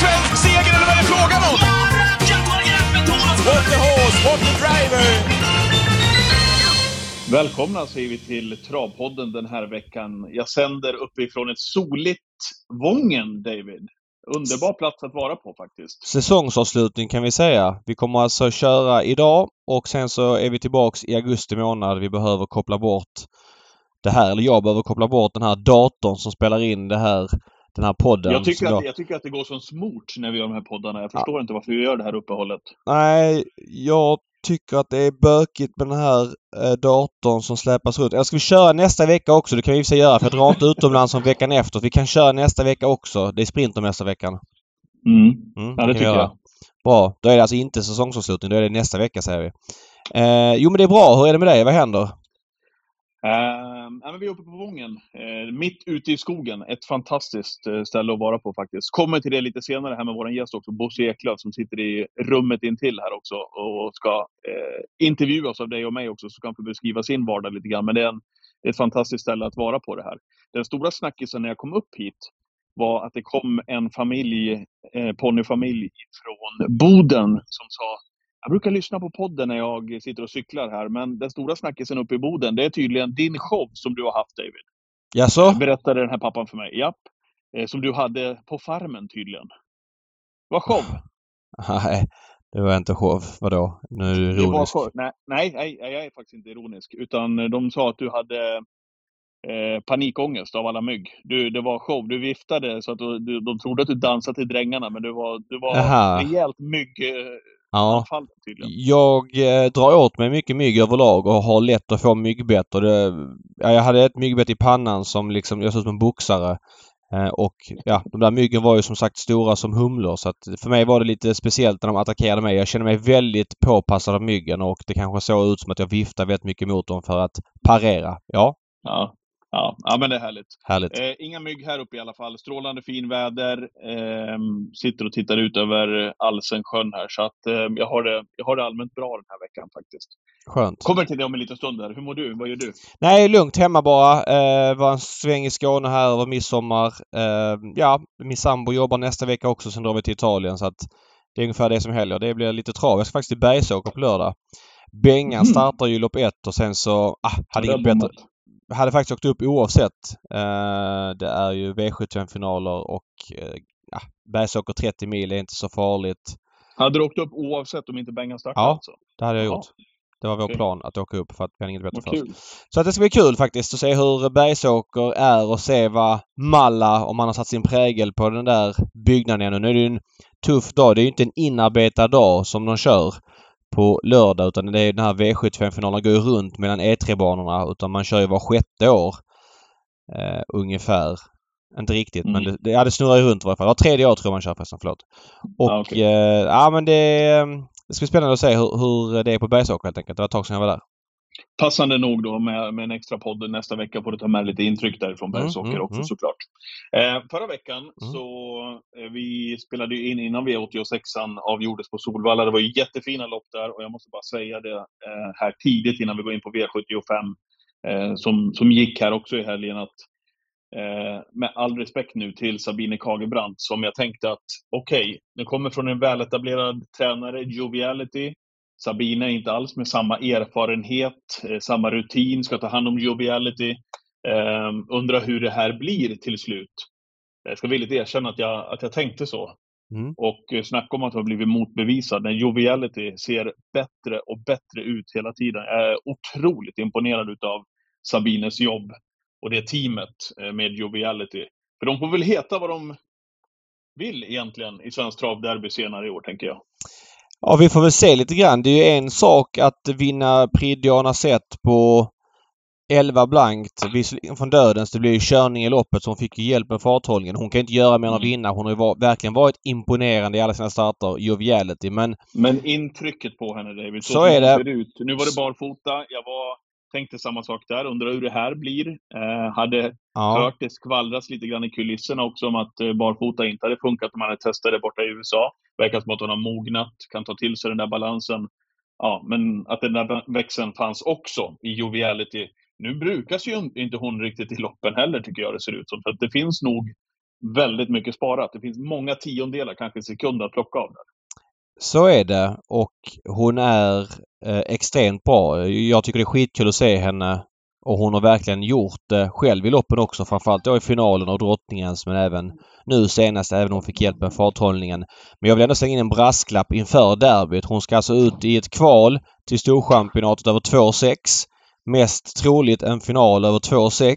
svensk seger eller vad är det frågan om? What the horse, what the driver! Välkomna säger vi till Travpodden den här veckan. Jag sänder uppifrån ett soligt Vången, David. Underbar plats att vara på faktiskt. Säsongsavslutning kan vi säga. Vi kommer alltså köra idag och sen så är vi tillbaks i augusti månad. Vi behöver koppla bort det här, eller jag behöver koppla bort den här datorn som spelar in det här, den här podden. Jag tycker, att, jag tycker att det går som smort när vi gör de här poddarna. Jag förstår inte varför vi gör det här uppehållet. Nej, jag tycker att det är bökigt med den här eh, datorn som släpas runt. Eller ska vi köra nästa vecka också? Det kan vi i sig göra för jag drar inte utomlands som veckan efter. Vi kan köra nästa vecka också. Det är sprinter nästa veckan. Mm. Mm, Ja, det tycker göra. jag. Bra. Då är det alltså inte säsongsavslutning. Då är det nästa vecka säger vi. Eh, jo men det är bra. Hur är det med dig? Vad händer? Uh, men vi är uppe på Vången, uh, mitt ute i skogen. Ett fantastiskt uh, ställe att vara på faktiskt. Kommer till det lite senare här med vår gäst också, Bosse Eklöf, som sitter i rummet intill här också och ska eh, intervjuas av dig och mig också, så kan han få beskriva sin vardag lite grann. Men det är, en, ett fantastiskt ställe att vara på det här. Den stora snackisen när jag kom upp hit var att det kom en familj, eh, ponnyfamilj från Boden som sa jag brukar lyssna på podden när jag sitter och cyklar här, men den stora snackisen uppe i Boden, det är tydligen din show som du har haft David. Jaså? Berättade den här pappan för mig. Japp. Eh, Som du hade på farmen tydligen. Vad show? Nej, det var inte show. Vadå? Nu är du ironisk. Nej, nej, nej, jag är faktiskt inte ironisk. Utan eh, de sa att du hade eh, panikångest av alla mygg. Du, det var show. Du viftade så att du, de trodde att du dansade till drängarna, men du var, du var Aha. rejält mygganfall Ja. tydligen. Jag eh, drar åt mig mycket mygg överlag och har lätt att få myggbett. Och det, ja, jag hade ett myggbett i pannan som liksom, jag såg ut som en boxare. Eh, och ja, de där myggen var ju som sagt stora som humlor så att för mig var det lite speciellt när de attackerade mig. Jag kände mig väldigt påpassad av myggen och det kanske såg ut som att jag viftade väldigt mycket mot dem för att parera. Ja, Ja, ja, ja men det är härligt. härligt. Eh, inga mygg här uppe i alla fall. Strålande fin väder. Eh, sitter och tittar ut över Alsensjön här. Så att eh, jag, har det, jag har det allmänt bra den här veckan faktiskt. Skönt. Kommer till det om en liten stund. Där. Hur mår du? Vad gör du? Nej, lugnt hemma bara. Eh, var en sväng i Skåne här över midsommar. Eh, ja, min sambo jobbar nästa vecka också. Sen drar vi till Italien så att det är ungefär det som händer. Det blir lite trav. Jag ska faktiskt till Bergsåker på lördag. Bengan Mm. startar ju lopp ett och sen så... Ah, hade inget bättre. Hade faktiskt åkt upp oavsett. Eh, det är ju V75-finaler och eh, ja, Bergsåker 30 mil är inte så farligt. Hade du åkt upp oavsett om inte Bengan startade? Ja. Alltså? Det hade jag gjort. Det var vår Okej. plan att åka upp för att vi hade inget bättre för oss. Så att det ska bli kul faktiskt att se hur Bergsåker är och se vad Malla, om man har satt sin prägel på den där byggnaden igen. Nu är det ju en tuff dag. Det är ju inte en inarbetad dag som de kör på lördag utan det är den här V75-finalen går ju runt mellan E3-banorna utan man kör ju var sjätte år. Eh, ungefär. Inte riktigt men Mm. det, det, ja, det snurrar ju runt i varje fall. Var tredje år tror jag man kör förresten, förlåt. Och Ja, okej. eh, ja men det, det ska bli spännande att se hur, hur det är på Bergsåker helt enkelt. Det var ett tag sedan jag var där. Passande nog då med, med en extra podd nästa vecka får du ta med lite intryck därifrån Mm, Bergsåker mm, också mm. såklart. Eh, förra veckan så eh, vi spelade in innan V86an avgjordes på Solvalla. Det var ju jättefina lopp där och jag måste bara säga det eh, här tidigt innan vi går in på V75 eh, som, som gick här också i helgen att eh, med all respekt nu till Sabine Kagebrant som jag tänkte att okej, det kommer från en väletablerad tränare, Joviality. Sabine är inte alls med samma erfarenhet, eh, samma rutin, ska ta hand om Joviality. Eh, undrar hur det här blir till slut. Jag ska villigt erkänna att jag, att jag tänkte så. Mm. Och eh, snacka om att ha blivit motbevisad. När Joviality ser bättre och bättre ut hela tiden. Jag är otroligt imponerad utav Sabines jobb och det teamet eh, med Joviality. För de får väl heta vad de vill egentligen i Svensk Travderby senare i år, tänker jag. Ja, vi får väl se lite grann. Det är ju en sak att vinna Prix Diana Sett på 11 blankt. Visserligen från dödens. Det blir ju körning i loppet så hon fick ju hjälp med farthållningen. Hon kan inte göra mer än att Mm. vinna. Hon har ju var, verkligen varit imponerande i alla sina starter. Joviality. Men Men intrycket på henne, David, så, Så är det. ut. Nu var det barfota. Jag var, tänkte samma sak där. Undrar hur det här blir. Eh, hade ja, hört det skvallras lite grann i kulisserna också om att eh, barfota inte hade funkat när man hade testat det borta i USA. Verkar som att hon har mognat, kan ta till sig den där balansen. Ja, men att den där växeln fanns också i Joviality. Nu brukas ju inte hon riktigt i loppen heller, tycker jag det ser ut som. Så att det finns nog väldigt mycket sparat. Det finns många tiondelar, kanske sekunder att plocka av där. Så är det och hon är eh, extremt bra. Jag tycker det är skitkul att se henne och hon har verkligen gjort det själv i loppen också. Framförallt då i finalen och drottningens men även nu senast även om hon fick hjälp med farthållningen. Men jag vill ändå slänga in en brasklapp inför derbyt. Hon ska alltså ut i ett kval till Storchampionatet över 2,6. Mest troligt en final över 2,6.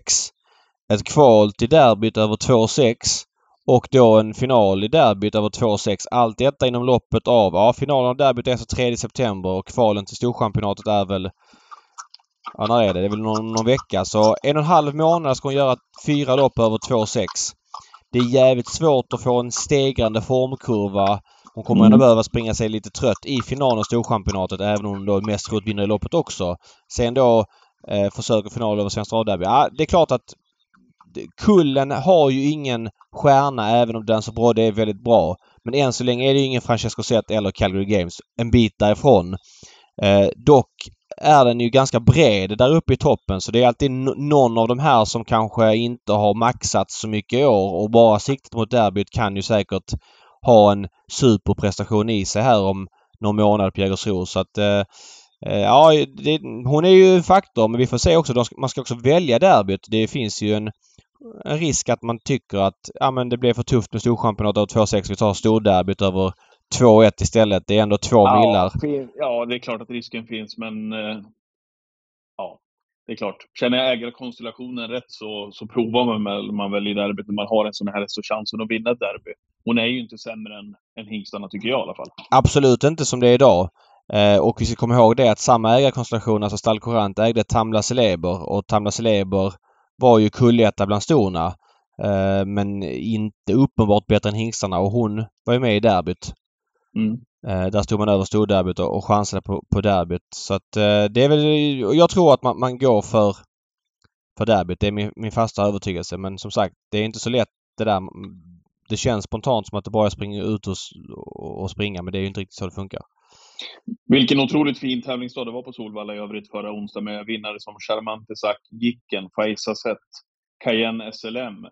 Ett kval till derbyt över 2,6 och då en final i derbyt över 2,6. Allt detta inom loppet av... Ja, finalen av derbyt är alltså 3 september och kvalen till Storchampionatet är väl... Ja, när är det? Det är väl någon, någon vecka. Så en och en halv månad ska hon göra fyra lopp över 2,6. Det är jävligt svårt att få en stegrande formkurva. Hon kommer mm. ändå behöva springa sig lite trött i finalen av Storchampionatet även om hon då mest troligt vinner i loppet också. Sen då eh, försöker final över Svenska Travderby. Ja, det är klart att Kullen har ju ingen stjärna även om den så bra det är väldigt bra. Men än så länge är det ju ingen Francesco Zet eller Calgary Games. En bit därifrån. Eh, dock är den ju ganska bred där uppe i toppen så det är alltid någon av de här som kanske inte har maxat så mycket i år och bara siktet mot derbyt kan ju säkert ha en superprestation i sig här om någon månad på Jägersro. Så att eh, eh Ja, det, hon är ju en faktor men vi får se också. Man ska också välja derbyt. Det finns ju en en risk att man tycker att ja, men det blev för tufft med Storchampionatet över 2-6. Vi tar storderbyt över 2-1 istället. Det är ändå två ja, millar. Ja, det är klart att risken finns men eh, ja, det är klart. Känner jag ägarkonstellationen rätt så, så provar man, man väl i derbyt när man har en sån här så chansen att vinna ett derby. Hon är ju inte sämre än, än hingstarna tycker jag i alla fall. Absolut inte som det är idag. Eh, och vi ska komma ihåg det att samma ägarkonstellation, alltså Stall Courant, ägde Tamla Celeber och Tamla Celeber var ju kulletta bland storna. Eh, men inte uppenbart bättre än hingstarna och hon var ju med i derbyt. Mm. Eh, där stod man över storderbyt och, och chansade på, på derbyt. Så att eh, det är väl... Jag tror att man, man går för, för derbyt. Det är min, min fasta övertygelse. Men som sagt, det är inte så lätt det där. Det känns spontant som att det bara springa ut och, och springa men det är ju inte riktigt så det funkar. Vilken otroligt fin tävlingsdag det var på Solvalla i övrigt förra onsdag med vinnare som Charmante Sack, Jicken, Faisa Zet, Cayenne SLM,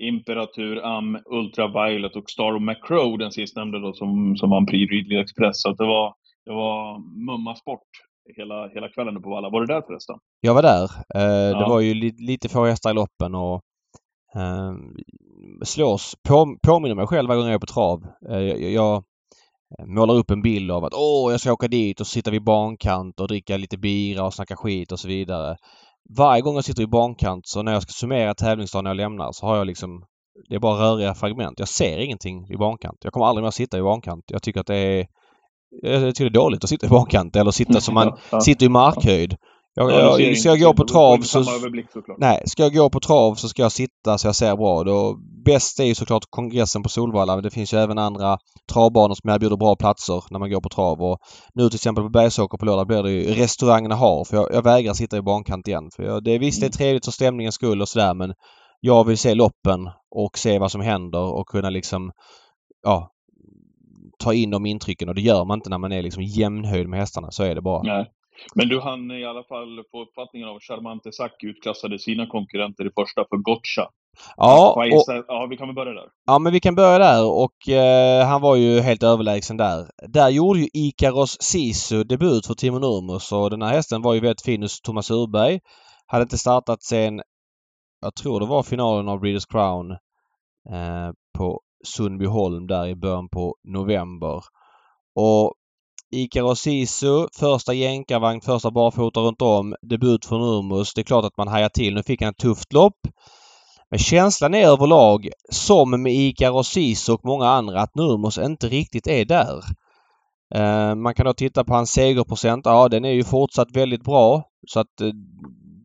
Imperatur Am, Ultraviolet och Star Macro, den sistnämnda då, som, som vann Prix Ridley Express. Så det var, det var mumma sport hela, hela kvällen på Valla. Var du där förresten? Jag var där. Eh, ja. Det var ju li, lite få hästar i loppen och eh, slås, på, påminner mig själv varje gång jag är på trav. Eh, jag, jag målar upp en bild av att åh, jag ska åka dit och sitta vid bankant och dricka lite bira och snacka skit och så vidare. Varje gång jag sitter i bankant så när jag ska summera tävlingsdagen när jag lämnar så har jag liksom det är bara röriga fragment. Jag ser ingenting i bankant. Jag kommer aldrig mer sitta i bankant. Jag tycker att det är... Jag tycker det är dåligt att sitta i bankant eller sitta som man sitter i markhöjd. Jag, ja, jag, ska jag gå på trav så... Nej, ska jag gå på trav så ska jag sitta så jag ser bra. Då, bäst är ju såklart kongressen på Solvalla men det finns ju även andra travbanor som erbjuder bra platser när man går på trav. Och nu till exempel på Bergsåker på lördag blir det ju restaurangerna har. För jag, jag vägrar sitta i bankant igen. För jag, det är visst det är mm. trevligt för stämningens skull och sådär men jag vill se loppen och se vad som händer och kunna liksom ja, ta in de intrycken och det gör man inte när man är liksom jämnhöjd med hästarna. Så är det bara. Nej. Men du hann i alla fall få uppfattningen av Charmante Sack utklassade sina konkurrenter i första för Gotcha. Ja, och, ja, vi kan väl börja där. Ja, men vi kan börja där och eh, han var ju helt överlägsen där. Där gjorde ju Ikaros Sisu debut för Timo Nurmos och den här hästen var ju väldigt fin hos Thomas Urberg. Hade inte startat sen, jag tror det var finalen av Breeders Crown eh, på Sundbyholm där i början på november. Och Ikaros Sisu, första jänkarvagn, första barfota runt om. Debut för Nurmos. Det är klart att man hajar till. Nu fick han ett tufft lopp. Men känslan är överlag, som med Ikaros Sisu och många andra, att Nurmos inte riktigt är där. Eh, man kan då titta på hans segerprocent. Ja, den är ju fortsatt väldigt bra. Så att eh,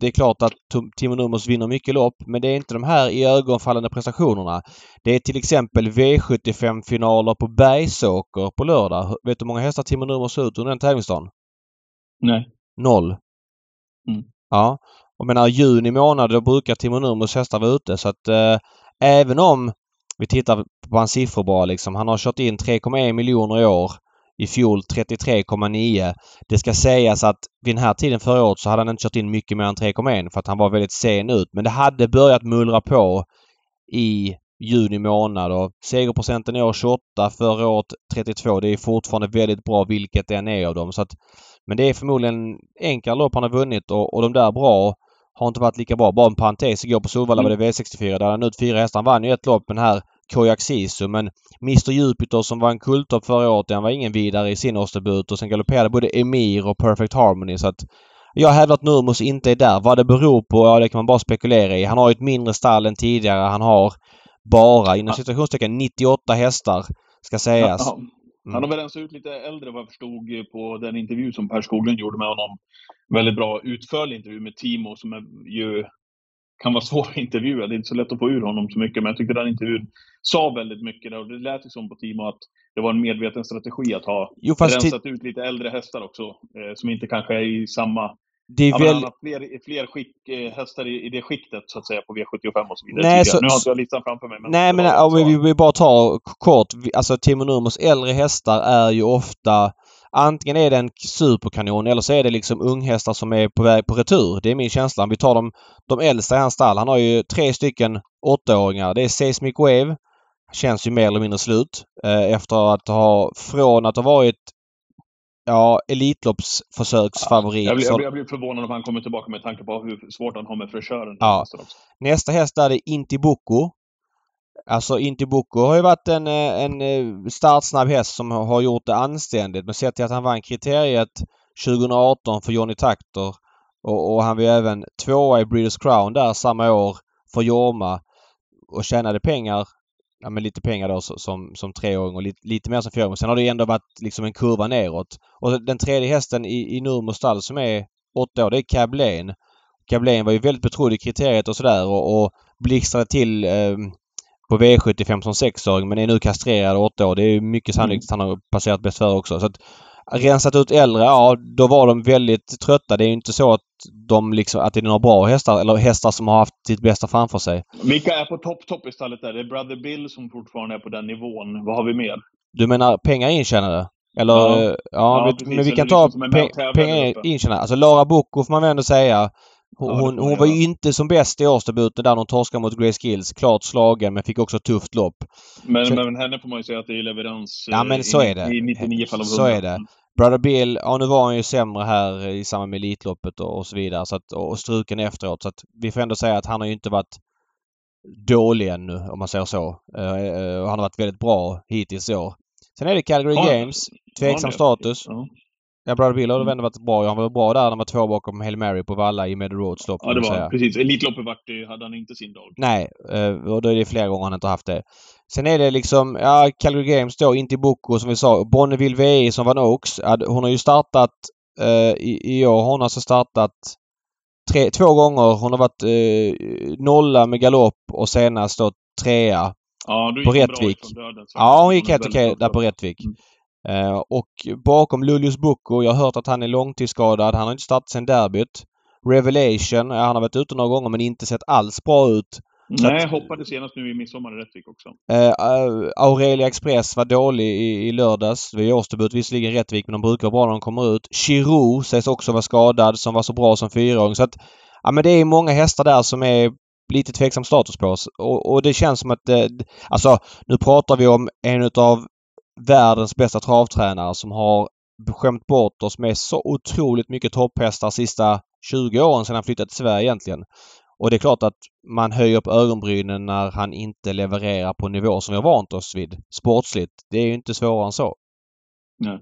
det är klart att Timo Nurmos vinner mycket lopp men det är inte de här i ögonfallande prestationerna. Det är till exempel V75-finaler på Bergsåker på lördag. Vet du hur många hästar Timo Nurmos ut under den tävlingsdagen? Nej. Noll. Mm. Ja. Och menar juni månad då brukar Timo Nurmos hästar vara ute så att eh, även om vi tittar på hans siffror bara liksom. Han har kört in 3,1 miljoner i år. I fjol 33,9. Det ska sägas att vid den här tiden förra året så hade han inte kört in mycket mer än 3,1 för att han var väldigt sen ut. Men det hade börjat mullra på i juni månad och segerprocenten i år 28, förra året 32. Det är fortfarande väldigt bra vilket det än är av dem. Så att, men det är förmodligen enklare lopp han har vunnit och, och de där bra har inte varit lika bra. Bara en parentes. Igår på Solvalla var det V64 där han ut fyra hästar. Han vann ju ett lopp men här Koyak Sisu men Mr Jupiter som var en kulttopp förra året, han var ingen vidare i sin årsdebut och sen galopperade både Emir och Perfect Harmony så att jag hävdar att Nurmos inte är där. Vad det beror på, ja det kan man bara spekulera i. Han har ett mindre stall än tidigare. Han har bara inom situationstecken 98 hästar ska sägas. Mm. Han har väl ens ut lite äldre vad jag förstod på den intervju som Per Skoglund gjorde med honom. Väldigt bra utförlig intervju med Timo som är ju kan vara svår att intervjua. Det är inte så lätt att få ur honom så mycket, men jag tyckte den intervjun sa väldigt mycket. Och det lät ju som på Timo att det var en medveten strategi att ha jo, rensat ut lite äldre hästar också, eh, som inte kanske är i samma det är väl... Fler, fler skick, eh, hästar i, i, det skiktet så att säga på V75 och så vidare. Nej, så, nu har inte jag listan framför mig. Men nej, men ja, vi vill bara ta kort. Alltså Timo Nurmos äldre hästar är ju ofta Antingen är det en superkanon eller så är det liksom unghästar som är på väg på retur. Det är min känsla. Vi tar de, de äldsta i hans stall. Han har ju tre stycken åttaåringar. Det är Seismic Wave. Känns ju mer eller mindre slut. Eh, efter att ha, från att ha varit Ja, Elitloppsförsöksfavorit. Jag blir, jag, blir, jag blir förvånad om han kommer tillbaka med tanke på hur svårt han har med fräschören. Ja. Nästa häst där är Intibuco. Alltså Intibuco har ju varit en, eh, en eh, startsnabb häst som har gjort det anständigt. Men sett till att han vann kriteriet 2018 för Johnny Takter och, och han var ju även tvåa i Breeders Crown där samma år för Jorma och tjänade pengar ja, men lite pengar då som, som treåring och lite, lite mer som fyraåring. Sen har det ändå varit liksom en kurva neråt. Och den tredje hästen i, i Nurmos stall som är åtta år, det är Cablain. Cablain var ju väldigt betrodd i kriteriet och sådär och, och blixtrade till eh, på V75 som sexåring men är nu kastrerad åtta år. Det är mycket sannolikt mm. att han har passerat bäst före också. Så att, rensat ut äldre, ja då var de väldigt trötta. Det är ju inte så att de liksom, att det är några bra hästar eller hästar som har haft sitt bästa framför sig. Vilka är på topp, topp i stallet där? Det är Brother Bill som fortfarande är på den nivån. Vad har vi mer? Du menar pengar intjänade? Eller ja, ja, ja vi, men vi kan ta liksom pe pengar intjänade. Alltså Lara Bocco får man väl ändå säga. Hon, hon, hon var ju inte som bäst i årsdebuten där hon torskade mot Grace Gills. Klart slagen men fick också ett tufft lopp. Men, så, men henne får man ju säga att det är leverans ja, men så i, är det. i 99 fall av 100. Så är det. Brother Bill, ja nu var han ju sämre här i samband med Elitloppet och, och så vidare. Så att, och struken efteråt. Så att vi får ändå säga att han har ju inte varit dålig ännu om man säger så. Uh, han har varit väldigt bra hittills i år. Sen är det Calgary ja, Games. Tveksam ja, status. Ja. Ja, Brother Bill har mm. ändå varit bra. Han var bra där när han var två bakom Hail Mary på Valla i Meadow Roads lopp. Ja, det var precis. Elitloppet vart, hade han inte sin dag. Nej, och då är det flera gånger han inte haft det. Sen är det liksom, ja, Calgary Games då, inte Boko som vi sa. Bonneville VI som vann Oaks. Hon har ju startat eh, i, i år. Hon har alltså startat tre, två gånger. Hon har varit eh, nolla med galopp och senast då trea. Ja, du på Rättvik. Ja, hon gick helt okej där på Rättvik. Mm. Uh, och bakom Lulius Boko, jag har hört att han är långtidsskadad. Han har inte startat sen derbyt. Revelation, han har varit ute några gånger men inte sett alls bra ut. Nej, att, hoppade senast nu i midsommar i Rättvik också. Uh, Aurelia Express var dålig i, i lördags. Var årsdebut visserligen Rättvik men de brukar vara bra när de kommer ut. Chirou sägs också vara skadad som var så bra som fyraåring. Så att, ja men det är många hästar där som är lite tveksam status på oss. Och, och det känns som att... Eh, alltså, nu pratar vi om en utav världens bästa travtränare som har skämt bort oss med så otroligt mycket topphästar sista 20 åren sedan han flyttade till Sverige egentligen. Och det är klart att man höjer upp ögonbrynen när han inte levererar på nivå som vi har vant oss vid sportsligt. Det är ju inte svårare än så. Nej.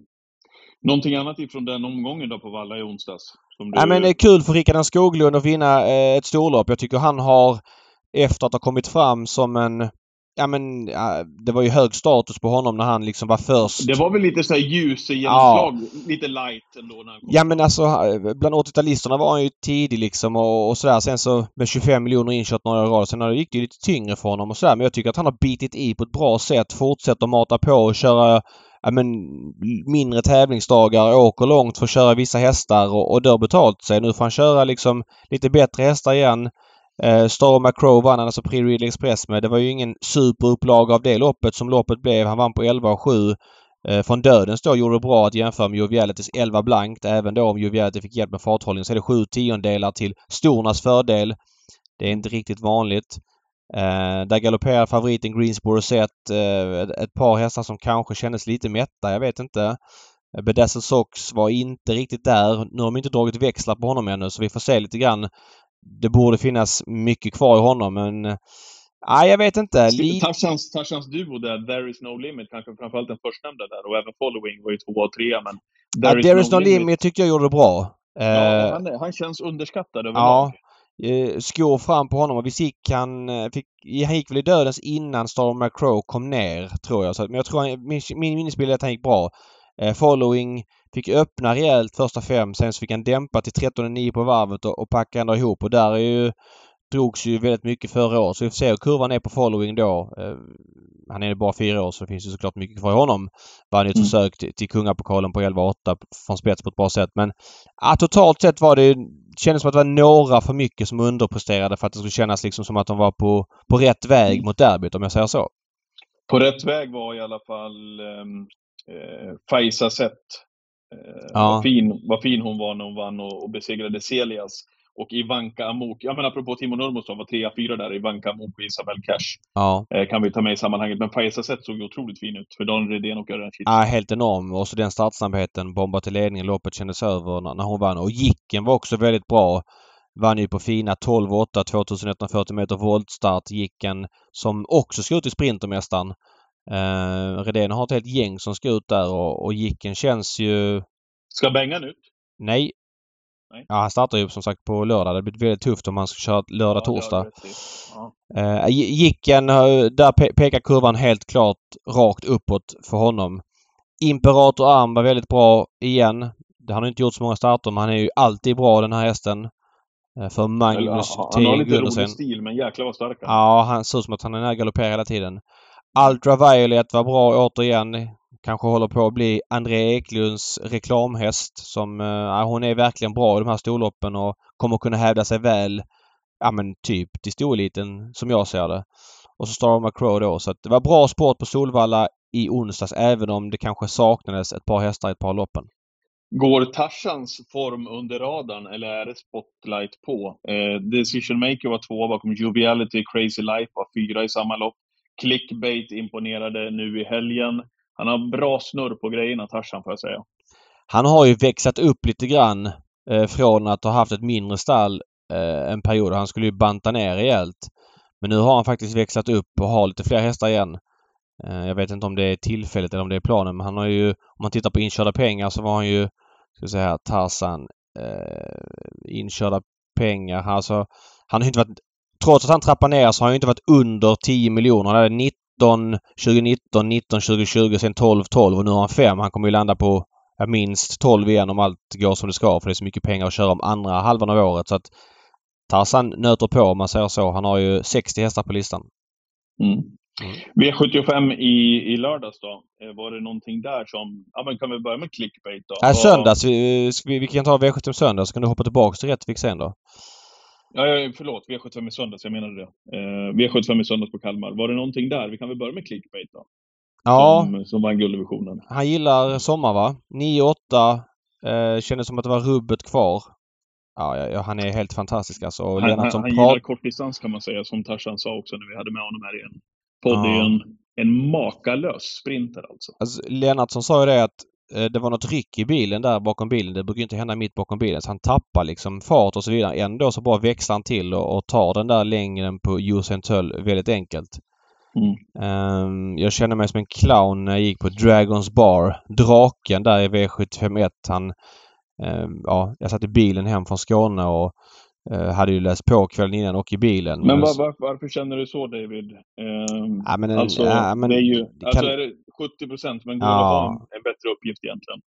Någonting annat ifrån den omgången då på Valla i onsdags? Som du... ja, men det är kul för Rickard Skoglund att vinna eh, ett storlopp. Jag tycker han har efter att ha kommit fram som en ja men ja, det var ju hög status på honom när han liksom var först. Det var väl lite såhär ljus genomslag, ja. lite light ändå när han kom. Ja men alltså bland 80-talisterna var han ju tidig liksom och, och sådär. Sen så med 25 miljoner inkört några år Sen gick det ju lite tyngre för honom och sådär. Men jag tycker att han har bitit i på ett bra sätt. Fortsätter mata på och köra ja, men, mindre tävlingsdagar, åker långt för att köra vissa hästar och, och det har betalt sig. Nu får han köra liksom lite bättre hästar igen. Eh, Star McCrow vann han alltså Prix Ridley Express med. Det var ju ingen superupplaga av det loppet som loppet blev. Han vann på 11 och 7. Eh, från Dödens då gjorde det bra att jämföra med Jovialitys 11 blankt. Även då om Joviality fick hjälp med farthållning så är det 7 tiondelar till Stornas fördel. Det är inte riktigt vanligt. Eh, där galopperar favoriten Greensboro sett Eh, ett par hästar som kanske kändes lite mätta. Jag vet inte. Eh, Bedazzled Sox var inte riktigt där. Nu har de inte dragit växlar på honom ännu så vi får se lite grann. Det borde finnas mycket kvar i honom men... Nej, jag vet inte. Tarzans, Tarzans duo där, There is no limit, kanske framförallt den förstnämnda där och även Following var ju tvåa och trea men... There, ja, is, there is no, limit, limit tyckte jag gjorde det bra. Ja, han, han känns underskattad överlag. Ja, eh, skor fram på honom och visst gick han... Eh, fick, han gick väl i dödens innan Storm McCrow kom ner, tror jag. Så, men jag tror han, min, min minnesbild är att han gick bra. Eh, following fick öppna rejält första fem. Sen så fick han dämpa till 13,9 på varvet och, och packa ändå ihop. Och där är ju drogs ju väldigt mycket förra året. Så vi får se hur kurvan är på following då. Eh, han är bara fyra år så det finns ju såklart mycket kvar i honom. Vann ju ett mm. försök till, till kungapokalen på 11-8 från spets på ett bra sätt. Men ja, totalt sett var det kändes som att det var några för mycket som underpresterade för att det skulle kännas liksom som att de var på, på rätt väg mm. mot derbyt om jag säger så. På rätt väg var i alla fall um, eh, Faiza Sett. Eh, ja. vad, fin, vad fin hon var när hon vann och, och besegrade Celias. Och Ivanka Amok, ja men apropå Timo Nurmos som var trea, fyra där, Ivanka Amok och Isabel Cash. Ja. Eh, kan vi ta med i sammanhanget. Men Faiza Sett såg ju otroligt fin ut för Daniel Redén och Örjan Ja, helt enorm. Och så den startsnabbheten, bomba till ledningen, loppet kändes över när, när hon vann. Och Jicken var också väldigt bra. Vann ju på fina 12-8, 2140 meter voltstart. Jicken som också ska ut i Sprintermästaren. Eh, Redén har ett helt gäng som ska ut där och, och Jicken känns ju... Ska Bengan ut? Nej. Nej. Ja, han startar ju som sagt på lördag. Det blir väldigt tufft om han ska köra lördag, ja, torsdag. Ja. Eh, Jicken, eh, där pe pekar kurvan helt klart rakt uppåt för honom. Imperator Arm var väldigt bra igen. Han har inte gjort så många starter men han är ju alltid bra den här hästen. Eh, för Magnus T. Han har lite rolig stil men jäklar vad stark han Ja, han ser ut som att han är nära galopperar hela tiden. Ultraviolet var bra återigen. Kanske håller på att bli André Eklunds reklamhäst som... Eh, hon är verkligen bra i de här storloppen och kommer kunna hävda sig väl. Ja men typ till storeliten som jag ser det. Och så Star McCrow då. Så att det var bra sport på Solvalla i onsdags även om det kanske saknades ett par hästar i ett par loppen. Går Tarzans form under radarn eller är det spotlight på? Eh, Decision Maker var två bakom Joviality, Crazy Life var fyra i samma lopp. Clickbait imponerade nu i helgen. Han har bra snurr på grejerna, Tarzan, får jag säga. Han har ju växlat upp lite grann eh, från att ha haft ett mindre stall eh, en period. Han skulle ju banta ner rejält. Men nu har han faktiskt växlat upp och har lite fler hästar igen. Eh, jag vet inte om det är tillfälligt eller om det är planen men han har ju, om man tittar på inkörda pengar så var han ju, ska vi säga här, Tarzan, eh, inkörda pengar. Alltså, han har inte varit trots att han trappar ner så har han inte varit under 10 miljoner. Han hade 19 2019, 19 2020, sen 12 12 och nu har han 5. Han kommer ju landa på minst 12 igen om allt går som det ska för det är så mycket pengar att köra om andra halvan av året. Så att Tarzan nöter på om man säger så. Han har ju 60 hästar på listan. Mm. Mm. V75 i, i lördags då, eh, var det någonting där som... Ja men kan vi börja med clickbait då? Ja, söndags. Vi, vi, vi kan ta V75 söndag så kan du hoppa tillbaka till Rättvik sen då. Ja, förlåt. V75 i söndags, jag menade det. Eh, V75 i söndags på Kalmar. Var det någonting där? Vi kan väl börja med clickbait då? Ja. Som, som vann gulddivisionen. Han gillar sommar va? 9-8. Eh, kändes som att det var rubbet kvar. Ja, ja, han är helt fantastisk alltså. Och han, han, han gillar kortdistans kan man säga, som Tarzan sa också när vi hade med honom här i en podd. Ja. En, en makalös sprinter alltså. alltså Lennartsson sa ju det att det var något ryck i bilen där bakom bilen. Det brukar inte hända mitt bakom bilen. Så han tappar liksom fart och så vidare. Ändå så bara växlar han till och, och tar den där längden på Usain Tull väldigt enkelt. Mm. Um, jag känner mig som en clown när jag gick på Dragons Bar. Draken där i V751. Han, um, ja, jag satt i bilen hem från Skåne och hade ju läst på kvällen innan och i bilen. Men var, var, varför känner du så David? Um, ja, men, alltså, ja, men, det är ju, alltså kan... är det, 70 procent, men går ja. att ha en bättre uppgift egentligen.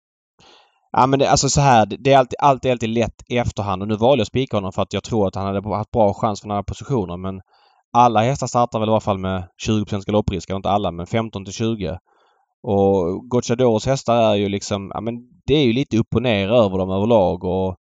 Ja men det, alltså så här, det är alltid, alltid, alltid lätt i efterhand och nu valde jag att spika honom för att jag tror att han hade haft bra chans för några positioner men alla hästar startar väl i alla fall med 20 galopprisk, eller inte alla men 15 till 20. Och Gocciadoros hästar är ju liksom, ja men det är ju lite upp och ner över dem överlag och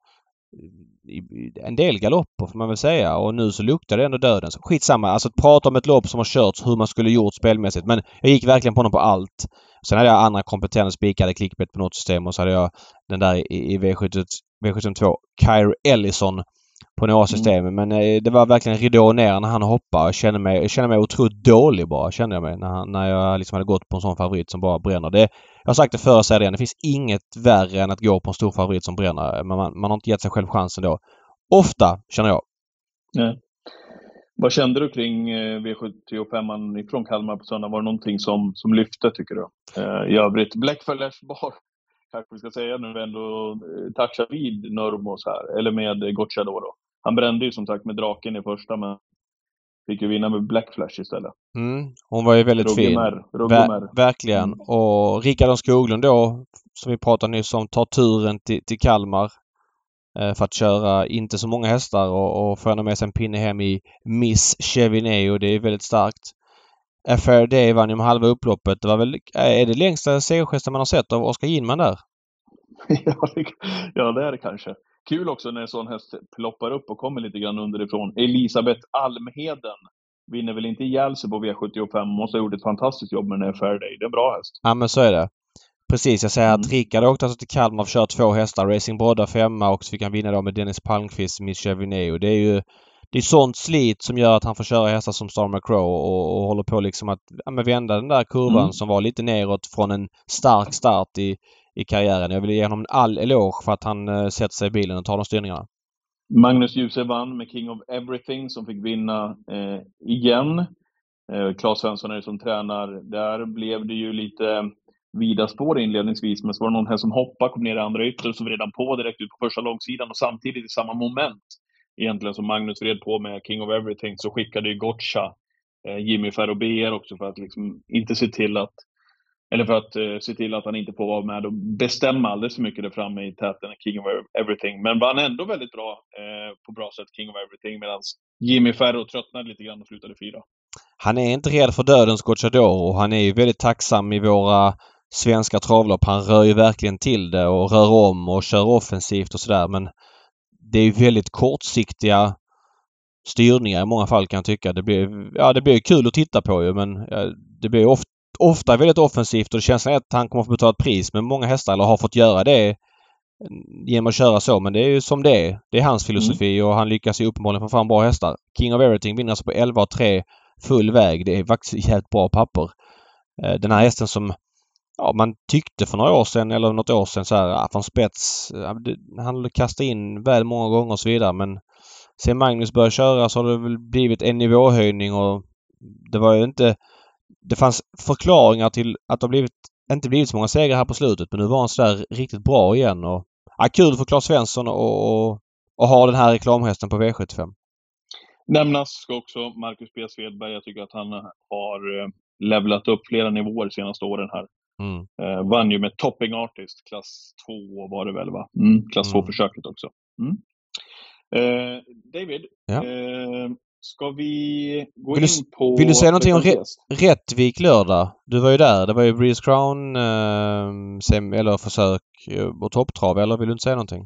en del galopper får man väl säga och nu så luktar det ändå döden. Skitsamma, alltså att prata om ett lopp som har körts hur man skulle gjort spelmässigt. Men jag gick verkligen på honom på allt. Sen hade jag andra kompetenta spikade klickbett på något system och så hade jag den där i, i V72, V72 Kyre Ellison på några system. Mm. Men eh, det var verkligen ridå ner när han hoppade. Jag kände mig, jag kände mig otroligt dålig bara, kände jag mig. När, när jag liksom hade gått på en sån favorit som bara bränner. Det, jag har sagt det förr och säger det igen. Det finns inget värre än att gå på en stor favorit som bränner. Men man, man har inte gett sig själv chansen då. Ofta, känner jag. Nej. Vad kände du kring eh, V75 från Kalmar på söndag? Var det någonting som, som lyfte, tycker du? Eh, I övrigt, Blackfellas bar, kanske vi ska säga nu, ändå eh, touchar vid Nurmos här, eller med eh, Gocciadoro. då. Han brände ju som sagt med draken i första, men fick ju vinna med Blackflash istället. Mm, hon var ju väldigt fin. Ver verkligen. Mm. Och Rickard Skoglund då, som vi pratade nyss om, tar turen till, till Kalmar. Eh, för att köra inte så många hästar och, och få med sig en pinne hem i Miss Chevineo. Det är väldigt starkt. A Fair Day vann ju med halva upploppet. Det var väl, är det längsta segergesten man har sett av Oskar Ginman där? ja, det, ja, det är det kanske. Kul också när en sån häst ploppar upp och kommer lite grann underifrån. Elisabeth Almheden vinner väl inte ihjäl sig på V75. Måste ha gjort ett fantastiskt jobb med den här Fair Day. Det är en bra häst. Ja, men så är det. Precis, jag säger mm. att Rickard åkte alltså till Kalmar och kört två hästar. Racing Brodda femma och så fick han vinna då med Dennis Palmqvist Miss Chevineo. Det är ju det är sånt slit som gör att han får köra hästar som Star McCrow och, och håller på liksom att ja, vända den där kurvan mm. som var lite neråt från en stark start i, i karriären. Jag vill ge honom all eloge för att han eh, sätter sig i bilen och tar de styrningarna. Magnus Djuse vann med King of Everything som fick vinna eh, igen. Eh, Claes Svensson är det som tränar. Där blev det ju lite eh, vida spår inledningsvis, men så var det någon här som hoppade, kom ner i andra ytter, så vred han på direkt ut på första långsidan och samtidigt i samma moment egentligen som Magnus vred på med King of Everything så skickade ju Gotcha eh, Jimmy Ferrobier också för att liksom inte se till att eller för att eh, se till att han inte får vara med och bestämma alldeles för mycket där framme i täten, King of Everything. Men vann ändå väldigt bra, eh, på bra sätt, King of Everything, medan Jimmy Ferro tröttnade lite grann och slutade fyra. Han är inte rädd för dödens Gocciador och han är ju väldigt tacksam i våra svenska travlopp. Han rör ju verkligen till det och rör om och kör offensivt och sådär men det är väldigt kortsiktiga styrningar i många fall kan jag tycka. Det blir, ja, det blir kul att titta på ju men det blir ofta, ofta väldigt offensivt och det känns att han kommer att få betala ett pris med många hästar eller har fått göra det genom att köra så. Men det är ju som det är. Det är hans filosofi mm. och han lyckas ju uppenbarligen få fram bra hästar. King of Everything vinner alltså på 11 och 3 full väg. Det är faktiskt jävligt bra papper. Eh, den här hästen som ja, man tyckte för några år sedan eller något år sedan så här, från spets. Han kastade in väl många gånger och så vidare men sen Magnus började köra så har det väl blivit en nivåhöjning och det var ju inte... Det fanns förklaringar till att det har blivit, inte blivit så många segrar här på slutet men nu var han sådär riktigt bra igen och... Ja, kul för Claes Svensson och, och, och ha den här reklamhästen på V75. Nämnas ska också Marcus B Svedberg. Jag tycker att han har eh, levlat upp flera nivåer de senaste åren här. Mm. Eh, vann ju med Topping Artist, klass 2 var det väl va? Mm, klass 2-försöket mm. också. Mm. Eh, David, ja. eh, ska vi gå vill in du, på... Vill du säga någonting om Rättvik lördag? Du var ju där. Det var ju Breeze Crown eh, sem, eller försök eh, och topptrav, eller vill du inte säga någonting?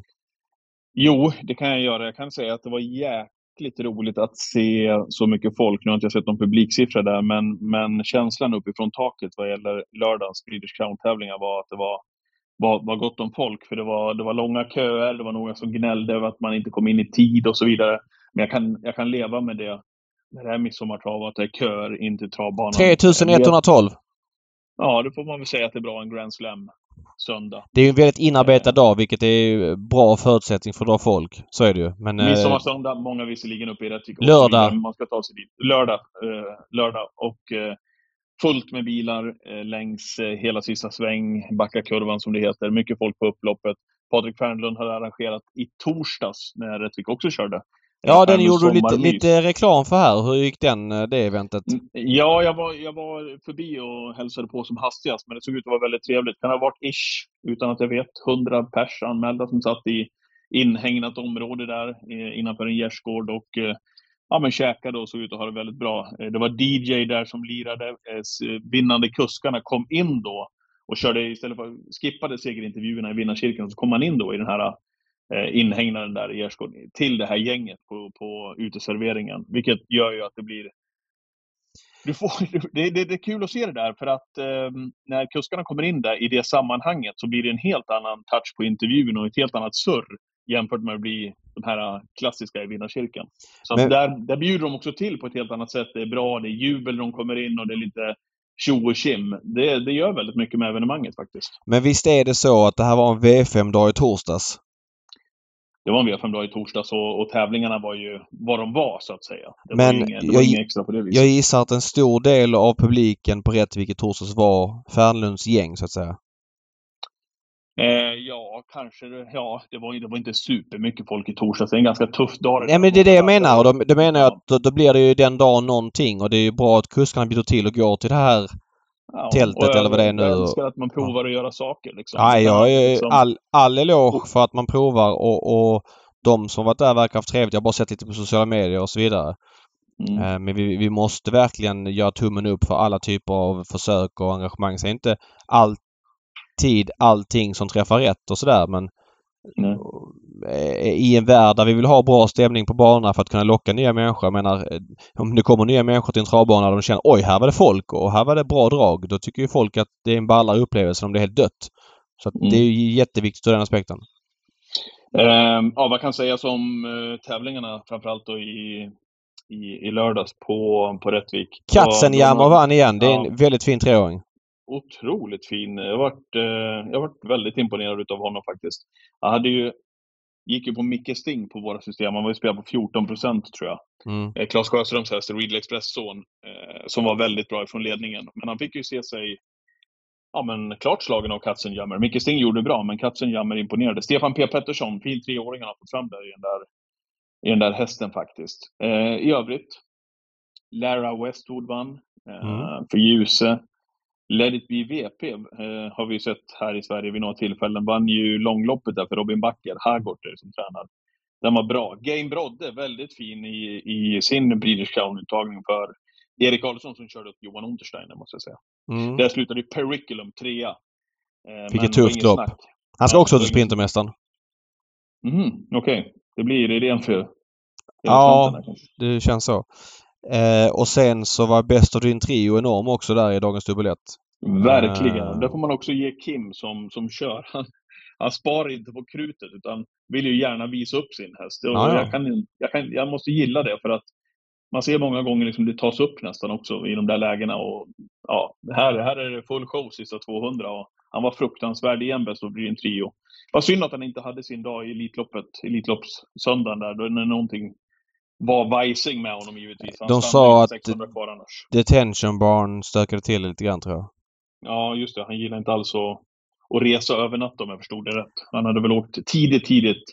Jo, det kan jag göra. Jag kan säga att det var jäkligt roligt att se så mycket folk. Nu har inte jag sett någon publiksiffra där, men, men känslan uppifrån taket vad gäller lördagens Swedish Crown-tävlingar var att det var, var, var gott om folk. För det var, det var långa köer, det var några som gnällde över att man inte kom in i tid och så vidare. Men jag kan, jag kan leva med det när det är midsommartrav och att det är köer in till travbanan. 3112! Ja, då får man väl säga att det är bra en Grand Slam söndag. Det är ju en väldigt inarbetad dag vilket är bra förutsättning för att dra folk. Så är det ju. Men, eh, Midsommar många visserligen uppe i Rättvik. Lördag. Man ska ta sig dit. Lördag. Eh, lördag. Och eh, fullt med bilar eh, längs eh, hela sista sväng, backakurvan som det heter. Mycket folk på upploppet. Patrik Fernlund har arrangerat i torsdags när Rättvik också körde. Ja, den gjorde du lite, lite reklam för här. Hur gick den, eh, det eventet? Mm, ja, jag var, jag var förbi och hälsade på som hastigast, men det såg ut att vara väldigt trevligt. Det kan ha varit ish, utan att jag vet, 100 pers anmälda som satt i inhägnat område där innanför en gärdsgård och eh, ja, men käkade och såg ut att ha det väldigt bra. Eh, det var DJ där som lirade. Vinnande kuskarna kom in då och körde istället för skippade segerintervjuerna i vinnarkirken så kom man in då i den här eh, inhägnaden där i Gärdsgård till det här gänget på, på uteserveringen. Vilket gör ju att det blir du får, det, det, det är kul att se det där för att eh, när kuskarna kommer in där i det sammanhanget så blir det en helt annan touch på intervjun och ett helt annat surr jämfört med att bli de här klassiska i Vinnarkyrkan. Så Men... där, där bjuder de också till på ett helt annat sätt. Det är bra, det är jubel när de kommer in och det är lite tjo och kim. Det, det gör väldigt mycket med evenemanget faktiskt. Men visst är det så att det här var en V5-dag i torsdags? Det var en V5-dag i torsdags och, och, tävlingarna var ju vad de var så att säga. Det Men inget, jag, inget extra på det viset. Jag gissar att en stor del av publiken på Rättvik i torsdags var Fernlunds gäng så att säga. Eh, ja, kanske. Ja, det var, det var inte supermycket folk i torsdags. Det är en ganska tuff dag. Nej, men det är det jag menar. Och då, då menar jag att då, då, blir det ju den dagen någonting och det är ju bra att kuskarna bjuder till och går till det här ja, tältet eller vad det är nu. Jag älskar att man provar ja. att göra saker. Liksom. Ja, jag är liksom... all, all eloge för att man provar och, och de som varit där verkar ha haft trevligt. Jag har bara sett lite på sociala medier och så vidare. Mm. Eh, men vi, vi måste verkligen göra tummen upp för alla typer av försök och engagemang. Så inte alltid allting som träffar rätt och sådär men mm. I en värld där vi vill ha bra stämning på banorna för att kunna locka nya människor. Jag menar eh, om det kommer nya människor till en travbana och de känner oj här var det folk och här var det bra drag. Då tycker ju folk att det är en ballare upplevelse om det är helt dött. Så mm. det är ju jätteviktigt ur den aspekten. Eh, ja, vad kan sägas om eh, tävlingarna framförallt då i, i, i lördags på, på Rättvik? Katzenjammer vann igen. Det är ja, en väldigt fin treåring. Otroligt fin. Jag har varit, eh, jag varit väldigt imponerad utav honom faktiskt. Jag hade ju, gick ju på Micke Sting på våra system. Han var ju spelad på 14 procent tror jag. Mm. Eh, Claes Sjöströms häst, Ridley Express son, eh, som var väldigt bra ifrån ledningen. Men han fick ju se sig ja, men klart slagen av Katzenjammer. Micke Sting gjorde bra, men Katzenjammer imponerade. Stefan P Pettersson, fin treåring han har fått fram där i den där, i den där hästen faktiskt. Eh, I övrigt, Lara Westwood vann eh, mm. för Ljuse. Let it be VP eh, har vi sett här i Sverige vid några tillfällen. Vann ju långloppet där för Robin Backer, Hagorter som tränar. Den var bra. Game Brodde, väldigt fin i, i sin Breeders Crown-uttagning för Erik Adolfsson som körde upp Johan Untersteiner, måste jag säga. Mm. Där slutade Periculum trea. Eh, Vilket tufft lopp. Han ska också till Sprintermästaren. Mm, Okej. Okay. Det blir idén för Ja, det känns så. Eh, och sen så var Best of din trio enorm också där i dagens dubbel Verkligen. Eh. Det får man också ge Kim som, som kör. Han, han sparar inte på krutet utan vill ju gärna visa upp sin häst. Och ja, ja. Jag, kan, jag, kan, jag måste gilla det för att man ser många gånger liksom det tas upp nästan också i de där lägena. Och, ja, här, här är det full show sista 200 och han var fruktansvärd igen bäst och blir en trio. Vad synd att han inte hade sin dag i Elitloppet, Elitloppssöndagen där, då när någonting var vajsing med honom givetvis. Han De sa att Detention Barn stökade till lite grann tror jag. Ja, just det. Han gillar inte alls att, att resa över natt om jag förstod det rätt. Han hade väl åkt tidigt, tidigt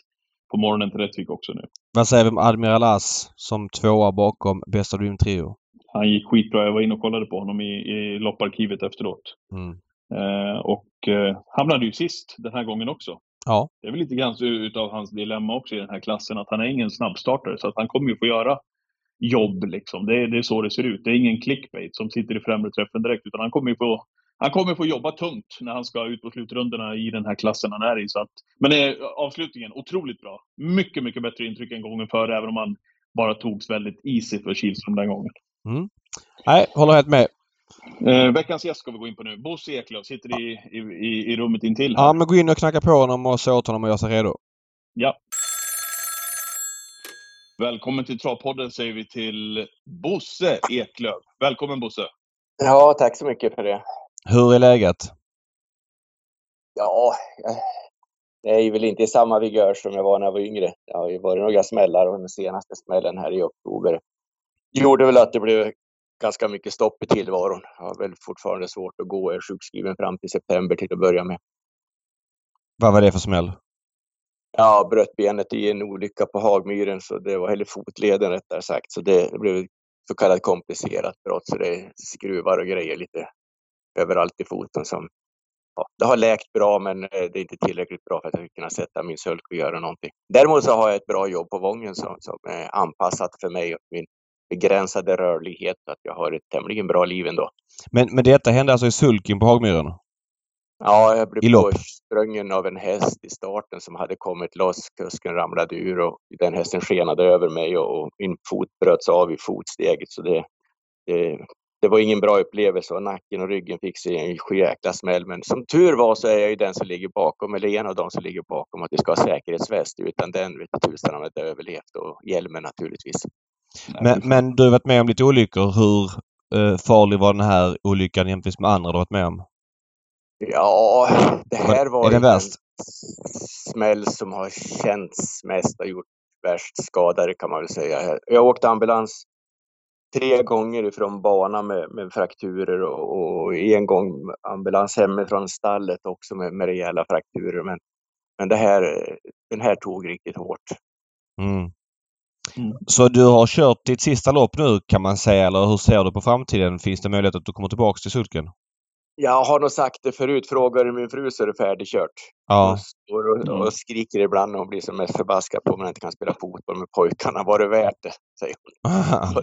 på morgonen till Rättvik också nu. Vad säger vi om Admiral As som tvåa bakom Best of Dream Trio? Han gick skitbra. Jag var inne och kollade på honom i, i lopparkivet efteråt. Mm. Eh, och eh, hamnade ju sist den här gången också. Ja. Det är väl lite grann utav hans dilemma också i den här klassen att han är ingen snabbstartare så att han kommer ju få göra jobb liksom. Det är, det är så det ser ut. Det är ingen clickbait som sitter i främre träffen direkt utan han kommer ju få han kommer få jobba tungt när han ska ut på slutrundorna i den här klassen han är i. Så att, men eh, avslutningen, otroligt bra. Mycket, mycket bättre intryck än gången före, även om han bara togs väldigt easy för Kihlström den gången. Mm. Nej, håller helt med. Eh, veckans gäst ska vi gå in på nu. Bosse Eklöf sitter i, i, i rummet intill. Här. Ja, men gå in och knacka på honom och säg åt honom att göra sig redo. Ja. Välkommen till Travpodden säger vi till Bosse Eklöf. Välkommen Bosse! Ja, tack så mycket för det. Hur är läget? Ja, jag är väl inte i samma vigör som jag var när jag var yngre. Det har ju varit några smällar och den senaste smällen här i oktober gjorde väl att det blev ganska mycket stopp i tillvaron. Jag har väl fortfarande svårt att gå. Jag är sjukskriven fram till september till att börja med. Vad var det för smäll? Ja, bröt benet i en olycka på Hagmyren, så det var, eller fotleden rättare sagt, så det blev så kallat komplicerat brott, så det är skruvar och grejer lite överallt i foten som ja, det har läkt bra, men eh, det är inte tillräckligt bra för att jag ska kunna sätta min sulk och göra någonting. Däremot så har jag ett bra jobb på Vången som, som är anpassat för mig och min begränsade rörlighet, att jag har ett tämligen bra liv ändå. Men, men detta hände alltså i sulken på Hagmyren? Ja, jag blev påsprungen av en häst i starten som hade kommit loss. Kusken ramlade ur och den hästen skenade över mig och min fot bröts av i fotsteget. Så det, det det var ingen bra upplevelse och nacken och ryggen fick sig en sjujäkla smäll. Men som tur var så är jag ju den som ligger bakom, eller en av de som ligger bakom att vi ska ha säkerhetsväst. Utan den vet tusan om jag hade överlevt och hjälmen naturligtvis. Men, men du har varit med om lite olyckor. Hur eh, farlig var den här olyckan jämfört med andra du varit med om? Ja, det här var ju den smäll som har känts mest och gjort värst skadade kan man väl säga. Jag åkte ambulans tre gånger ifrån banan med, med frakturer och, och en gång ambulans hemifrån stallet också med, med rejäla frakturer. Men, men det här, den här tog riktigt hårt. Mm. Mm. Så du har kört ditt sista lopp nu kan man säga eller hur ser du på framtiden? Finns det möjlighet att du kommer tillbaks till sulken? Jag har nog sagt det förut, frågar du min fru så är det färdigkört. Ja. Hon står och, och skriker ibland när hon blir som mest förbaskad på om hon inte kan spela fotboll med pojkarna. Var det värt det? Säger hon.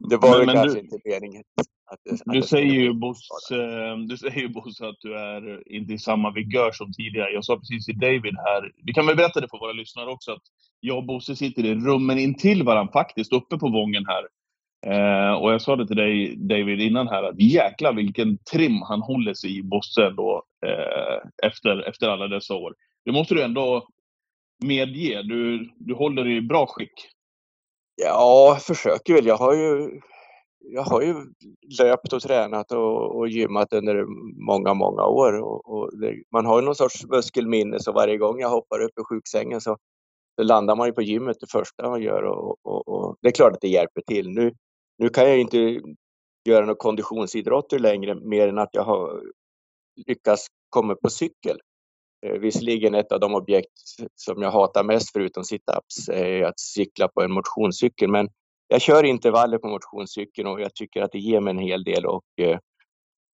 Det var Men- väl men kanske du- inte meningen. Att att Du det säger ju Bosse, eh, du säger ju Bosse att du är inte i samma vigör som tidigare. Jag sa precis till David här, vi kan väl berätta det för våra lyssnare också, att jag och Bosse sitter i rummen intill varandra faktiskt, uppe på Vången här. Eh, och jag sa det till dig David innan här, att jäklar vilken trim han håller sig i, Bosse ändå, eh, efter, efter alla dessa år. Det måste du ändå medge, du, du håller dig i bra skick. Ja, försöker väl. Jag har ju, jag har ju löpt och tränat och, och gymmat under många, många år. Och, och det, man har ju någon sorts muskelminne så varje gång jag hoppar upp ur sjuksängen så, så landar man ju på gymmet det första man gör. Och, och, och det är klart att det hjälper till. Nu, nu kan jag inte göra några konditionsidrotter längre mer än att jag har lyckats komma på cykel. Eh, Visserligen ett av de objekt som jag hatar mest förutom situps är att cykla på en motionscykel. Men jag kör intervaller på motionscykeln och jag tycker att det ger mig en hel del och eh,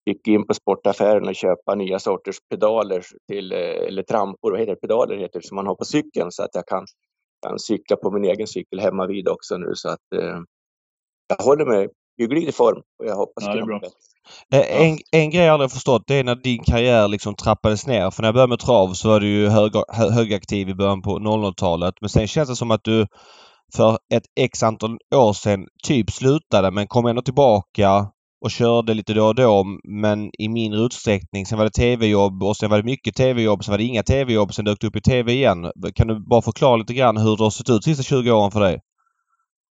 gick in på sportaffären och köpa nya sorters pedaler till, eh, eller trampor, vad heter det, pedaler heter det, som man har på cykeln så att jag kan, kan cykla på min egen cykel hemma vid också nu så att eh, jag håller mig hyggligt i form och jag hoppas Ja, det är bra. Eh, En, en grej jag aldrig förstått det är när din karriär liksom trappades ner. För när jag började med trav så var du ju hög, hö- högaktiv i början på 00-talet. Men sen känns det som att du för ett x antal år sedan typ slutade men kom ändå tillbaka och körde lite då och då men i mindre utsträckning. Sen var det tv-jobb och sen var det mycket tv-jobb. Sen var det inga tv-jobb. Sen dök det upp i tv igen. Kan du bara förklara lite grann hur det har sett ut de sista 20 åren för dig?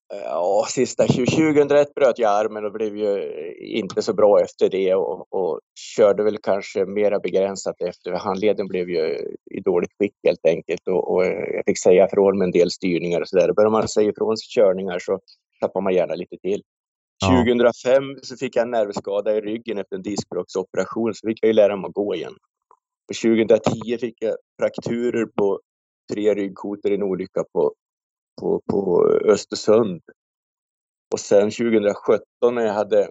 Ja, sista 2001 bröt jag armen och blev ju eh, inte så bra efter det och, och körde väl kanske mera begränsat efter. Handleden blev ju dåligt skick helt enkelt och, och jag fick säga ifrån med en del styrningar och sådär. Börjar man säga ifrån körningar så tappar man gärna lite till. Ja. 2005 så fick jag en nervskada i ryggen efter en diskbråcksoperation så fick jag ju lära mig att gå igen. Och 2010 fick jag frakturer på tre ryggkotor i en olycka på, på, på Östersund. Och sen 2017 när jag hade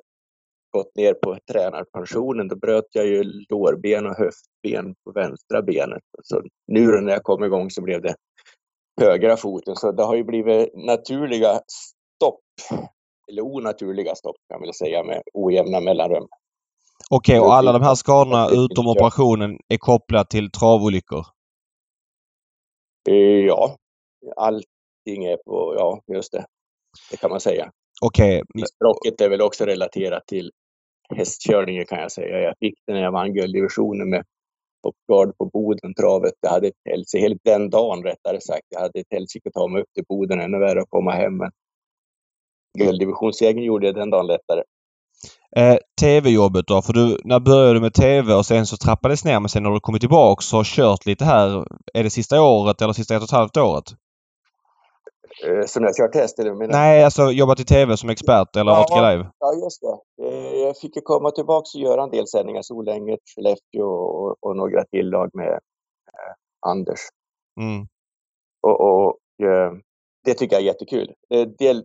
gått ner på tränarpensionen, då bröt jag ju lårben och höftben på vänstra benet. Så nu då när jag kom igång så blev det högra foten. Så det har ju blivit naturliga stopp, eller onaturliga stopp kan man väl säga, med ojämna mellanrum. Okej, och alla de här skadorna utom operationen är kopplade till travolyckor? Eh, Ja, allting är på, ja just det, det kan man säga. Okej, men- Diskbråcket är väl också relaterat till hästkörningen kan jag säga. Jag fick det när jag vann gulddivisionen med Popguard på Boden, travet. Jag hade ett helsike, den dagen rättare sagt, jag hade ett helsike att ta mig upp till Boden, ännu värre att komma hem. Men gulddivisionssegern gjorde jag den dagen lättare. Eh, TV-jobbet då? För du, när började du med TV och sen så trappades ner men sen har du kommit tillbaks och har kört lite här. Är det sista året eller sista ett och ett halvt året? Eh, Som jag kört häst, eller menar Nej, alltså jobbat i TV som expert eller Ja. Live? Ja, just det. Eh, Jag fick ju komma tillbaka och göra en del sändningar, Solänget, Skellefteå och, och några till lag med eh, Anders. Mm. Och, och det tycker jag är jättekul. Del,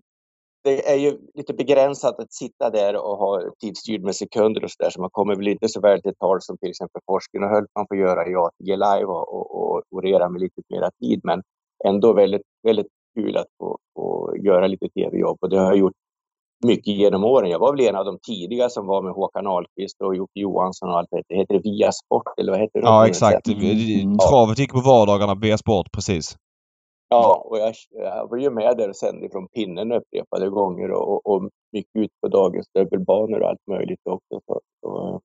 det är ju lite begränsat att sitta där och ha tidsstyrd med sekunder och sådär, så man kommer väl inte så väl till tal som till exempel Forsken och Höltman får göra i ATG Live och, och, och orera med lite mera tid, men ändå väldigt, väldigt kul att få, få göra lite tv-jobb och det har jag gjort mycket genom åren. Jag var väl en av de tidiga som var med Håkan Ahlqvist och Jocke Johansson och allt det heter det Via Sport eller vad heter det? Ja, exakt. Mm. Travet gick på vardagarna på Sport, precis. Ja, och jag, jag var ju med där och sände från pinnen upprepade gånger och, och, och mycket ut på dagens dubbelbanor och allt möjligt också. Så, så,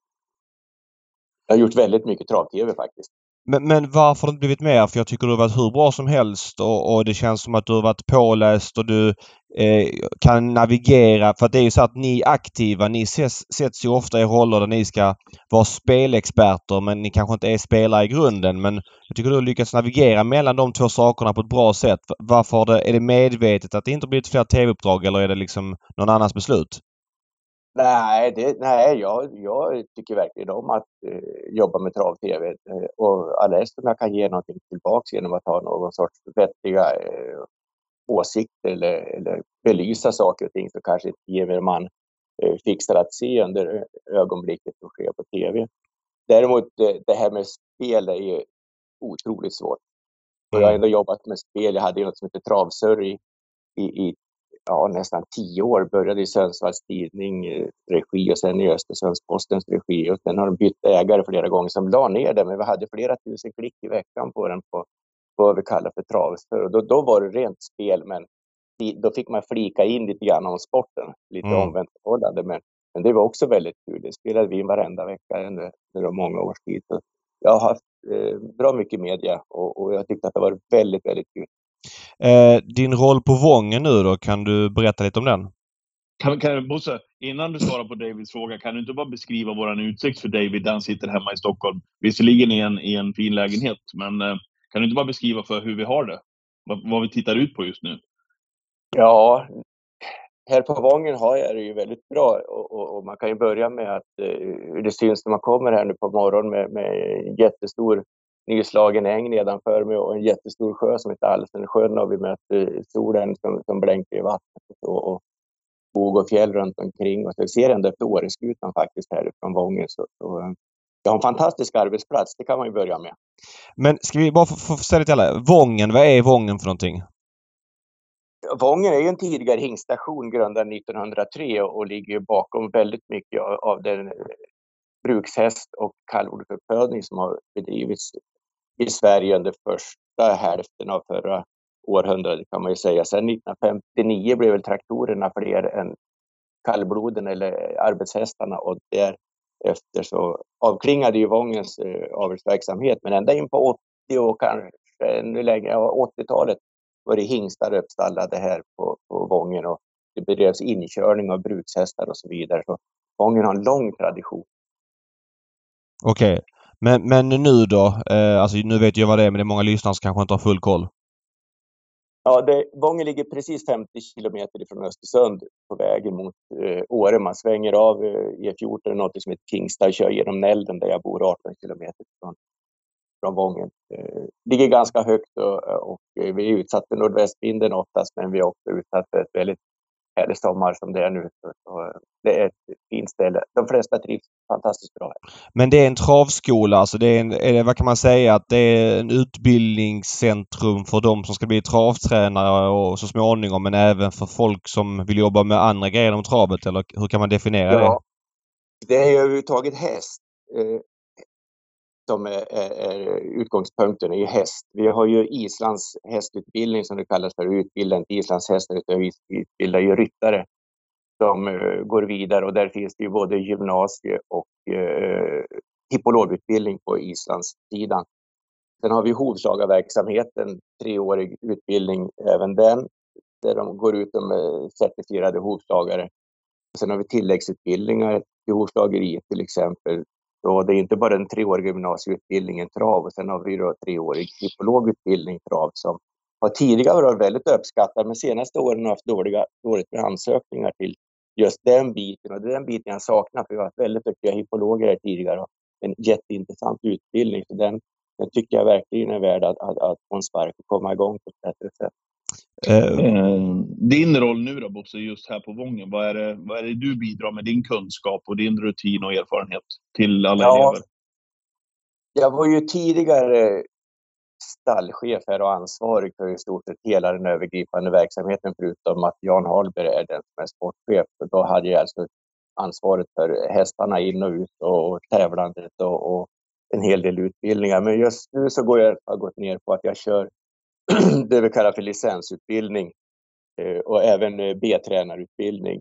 jag har gjort väldigt mycket trav-tv faktiskt. Men, men varför har det inte blivit mer? För jag tycker du har varit hur bra som helst och, och det känns som att du har varit påläst och du eh, kan navigera. För det är ju så att ni är aktiva. Ni ses, sätts ju ofta i roller där ni ska vara spelexperter men ni kanske inte är spelare i grunden. Men jag tycker du har lyckats navigera mellan de två sakerna på ett bra sätt. Varför det, är det medvetet att det inte blivit fler tv-uppdrag eller är det liksom någon annans beslut? Nej, det, nej jag, jag tycker verkligen om att eh, jobba med trav-tv eh, och alldeles som jag kan ge någonting tillbaks genom att ha någon sorts vettiga eh, åsikter eller, eller belysa saker och ting som kanske inte gemene man eh, fixar att se under ögonblicket som sker på tv. Däremot eh, det här med spel är ju otroligt svårt. Jag har mm. ändå jobbat med spel. Jag hade något som heter Travsurr i, i, i ja, nästan tio år. Började i Sundsvalls Tidning eh, regi och sen i Östersundspostens regi. Och sen har de bytt ägare flera gånger som la ner det. Men vi hade flera tusen klick i veckan på den på, på vad vi kallar för travspår. Då, då var det rent spel, men då fick man flika in lite grann om sporten. Lite mm. omvänt förhållande. Men, men det var också väldigt kul. Det spelade vi in varenda vecka under, under många års tid. Så jag har haft eh, bra mycket media och, och jag tyckte att det var väldigt, väldigt kul. Eh, din roll på Vången nu då, kan du berätta lite om den? Kan, kan, Bosse, innan du svarar på Davids fråga, kan du inte bara beskriva vår utsikt för David? Han sitter hemma i Stockholm. Visserligen i en, i en fin lägenhet, men eh, kan du inte bara beskriva för hur vi har det? Vad, vad vi tittar ut på just nu? Ja, här på Vången har jag det ju väldigt bra och, och, och man kan ju börja med att eh, det syns när man kommer här nu på morgonen med, med jättestor nyslagen äng nedanför mig och en jättestor sjö som heter Alsensjön och vi möter solen som, som blänker i vattnet och, och skog och fjäll runt omkring och så ser ända upp till Åreskutan faktiskt härifrån Vången. Så, så, eh, jag har en fantastisk arbetsplats, det kan man ju börja med. Men ska vi bara få, få säga till alla, Vången, vad är Vången för någonting? Vången är ju en tidigare hingstation grundad 1903 och ligger bakom väldigt mycket av den brukshäst och kallblodsuppfödning som har bedrivits i Sverige under första hälften av förra århundradet kan man ju säga. Sen 1959 blev väl traktorerna fler än kallbloden eller arbetshästarna och därefter så avklingade ju Vångens eh, avelsverksamhet. Men ända in på 80 och kanske ännu längre, 80-talet var det hingstar uppstallade här på, på Vången och det bedrevs inkörning av brukshästar och så vidare. Så Vången har en lång tradition. Okej. Men, men nu då? Eh, alltså nu vet jag vad det är men det är många lyssnare som kanske inte har full koll. Ja, det, Vången ligger precis 50 kilometer ifrån Östersund på vägen mot eh, Åre. Man svänger av eh, E14, något som heter Tingstad och kör genom Nälden där jag bor 18 kilometer från, från Vången. Eh, ligger ganska högt och, och vi är utsatta för nordvästvinden oftast men vi är också utsatta för ett väldigt härlig sommar som det är nu. Så det är ett fint ställe. De flesta trivs fantastiskt bra här. Men det är en travskola, alltså det är, en, är det, vad kan man säga, att det är en utbildningscentrum för de som ska bli travtränare och så småningom men även för folk som vill jobba med andra grejer än travet eller hur kan man definiera ja, det? Det är överhuvudtaget häst. Som är, är, är utgångspunkten, är ju häst. Vi har ju Islands hästutbildning som det kallas för, utbildar inte Islands hästar utan vi utbildar ju ryttare som uh, eh, går vidare och där finns det ju både gymnasie och eh, uh, hippologutbildning på Islandssidan. Sen har vi hovslagarverksamheten, treårig utbildning även den, där de går ut med eh, certifierade hovslagare. Sen har vi tilläggsutbildningar till hovslageriet till exempel, så det är inte bara den treåriga gymnasieutbildningen trav och sen har vi då treårig hippologutbildning trav som har tidigare varit väldigt uppskattad men senaste åren har haft dåliga, dåligt med ansökningar till just den biten och det är den biten jag saknar för vi har haft väldigt duktiga hippologer här tidigare och en jätteintressant utbildning. Så den, den tycker jag verkligen är värd att, att, att få en spark och komma igång på ett bättre sätt. Eh, din roll nu då Bosse, just här på Vången, vad är, det, vad är det du bidrar med din kunskap och din rutin och erfarenhet till alla ja, elever? Jag var ju tidigare stallchef här och ansvarig för i stort sett hela den övergripande verksamheten förutom att Jan Hallberg är den som är sportchef. Då hade jag alltså ansvaret för hästarna in och ut och tävlandet och, och en hel del utbildningar. Men just nu så går jag, har gått ner på att jag kör det vi kallar för licensutbildning eh, och även eh, B-tränarutbildning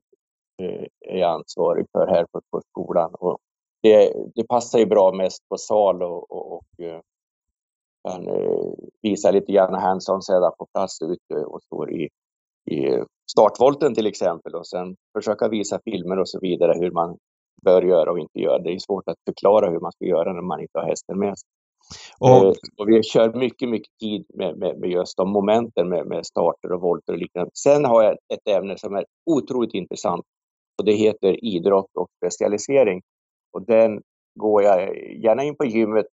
eh, är jag ansvarig för här på, på skolan. Och det, det passar ju bra mest på sal och, och, och kan visa lite grann hands-on sedan på plats ute och står i, i startvolten till exempel och sen försöka visa filmer och så vidare hur man bör göra och inte göra. Det är svårt att förklara hur man ska göra när man inte har hästen med sig. Och, eh, och vi kör mycket, mycket tid med, med, med just de momenten med, med, starter och volter och liknande. Sen har jag ett ämne som är otroligt intressant och det heter idrott och specialisering. Och den går jag gärna in på gymmet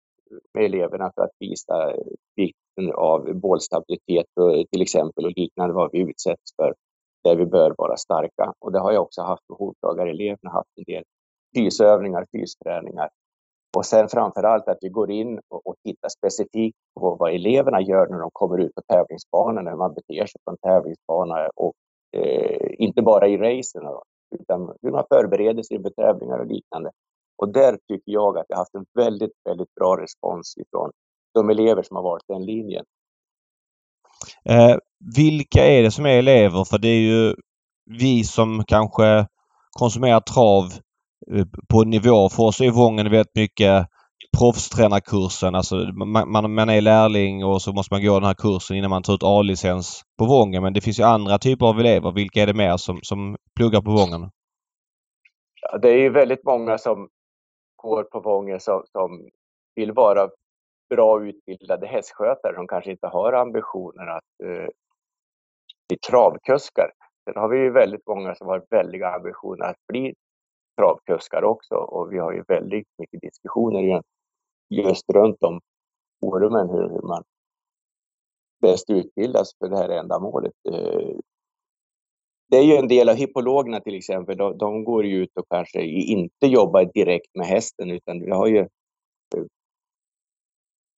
med eleverna för att visa vikten av bålstabilitet till exempel och liknande, vad vi utsätts för, där vi bör vara starka. Och det har jag också haft på hovdagar-eleverna, haft en del fysövningar, fysträningar och sen framför allt att vi går in och, och tittar specifikt på vad eleverna gör när de kommer ut på tävlingsbanan, när man beter sig på en tävlingsbana och eh, inte bara i racen utan hur man förbereder sig inför tävlingar och liknande. Och där tycker jag att jag haft en väldigt, väldigt bra respons ifrån de elever som har valt den linjen. Eh, vilka är det som är elever? För det är ju vi som kanske konsumerar trav på nivå. För oss är Vången väldigt mycket proffstränarkursen. Alltså man, man, man, är lärling och så måste man gå den här kursen innan man tar ut A-licens på Vången. Men det finns ju andra typer av elever. Vilka är det mer som, som pluggar på Vången? Ja, det är ju väldigt många som går på Vången som, som vill vara bra utbildade hästskötare. De kanske inte har ambitionen att uh, bli travkuskar. Sen har vi ju väldigt många som har väldiga ambitioner att bli travkuskar också och vi har ju väldigt mycket diskussioner just runt om forumen hur, hur man bäst utbildas för det här ändamålet. Eh, det är ju en del av hippologerna till exempel, de, de går ju ut och kanske inte jobbar direkt med hästen utan vi har ju eh,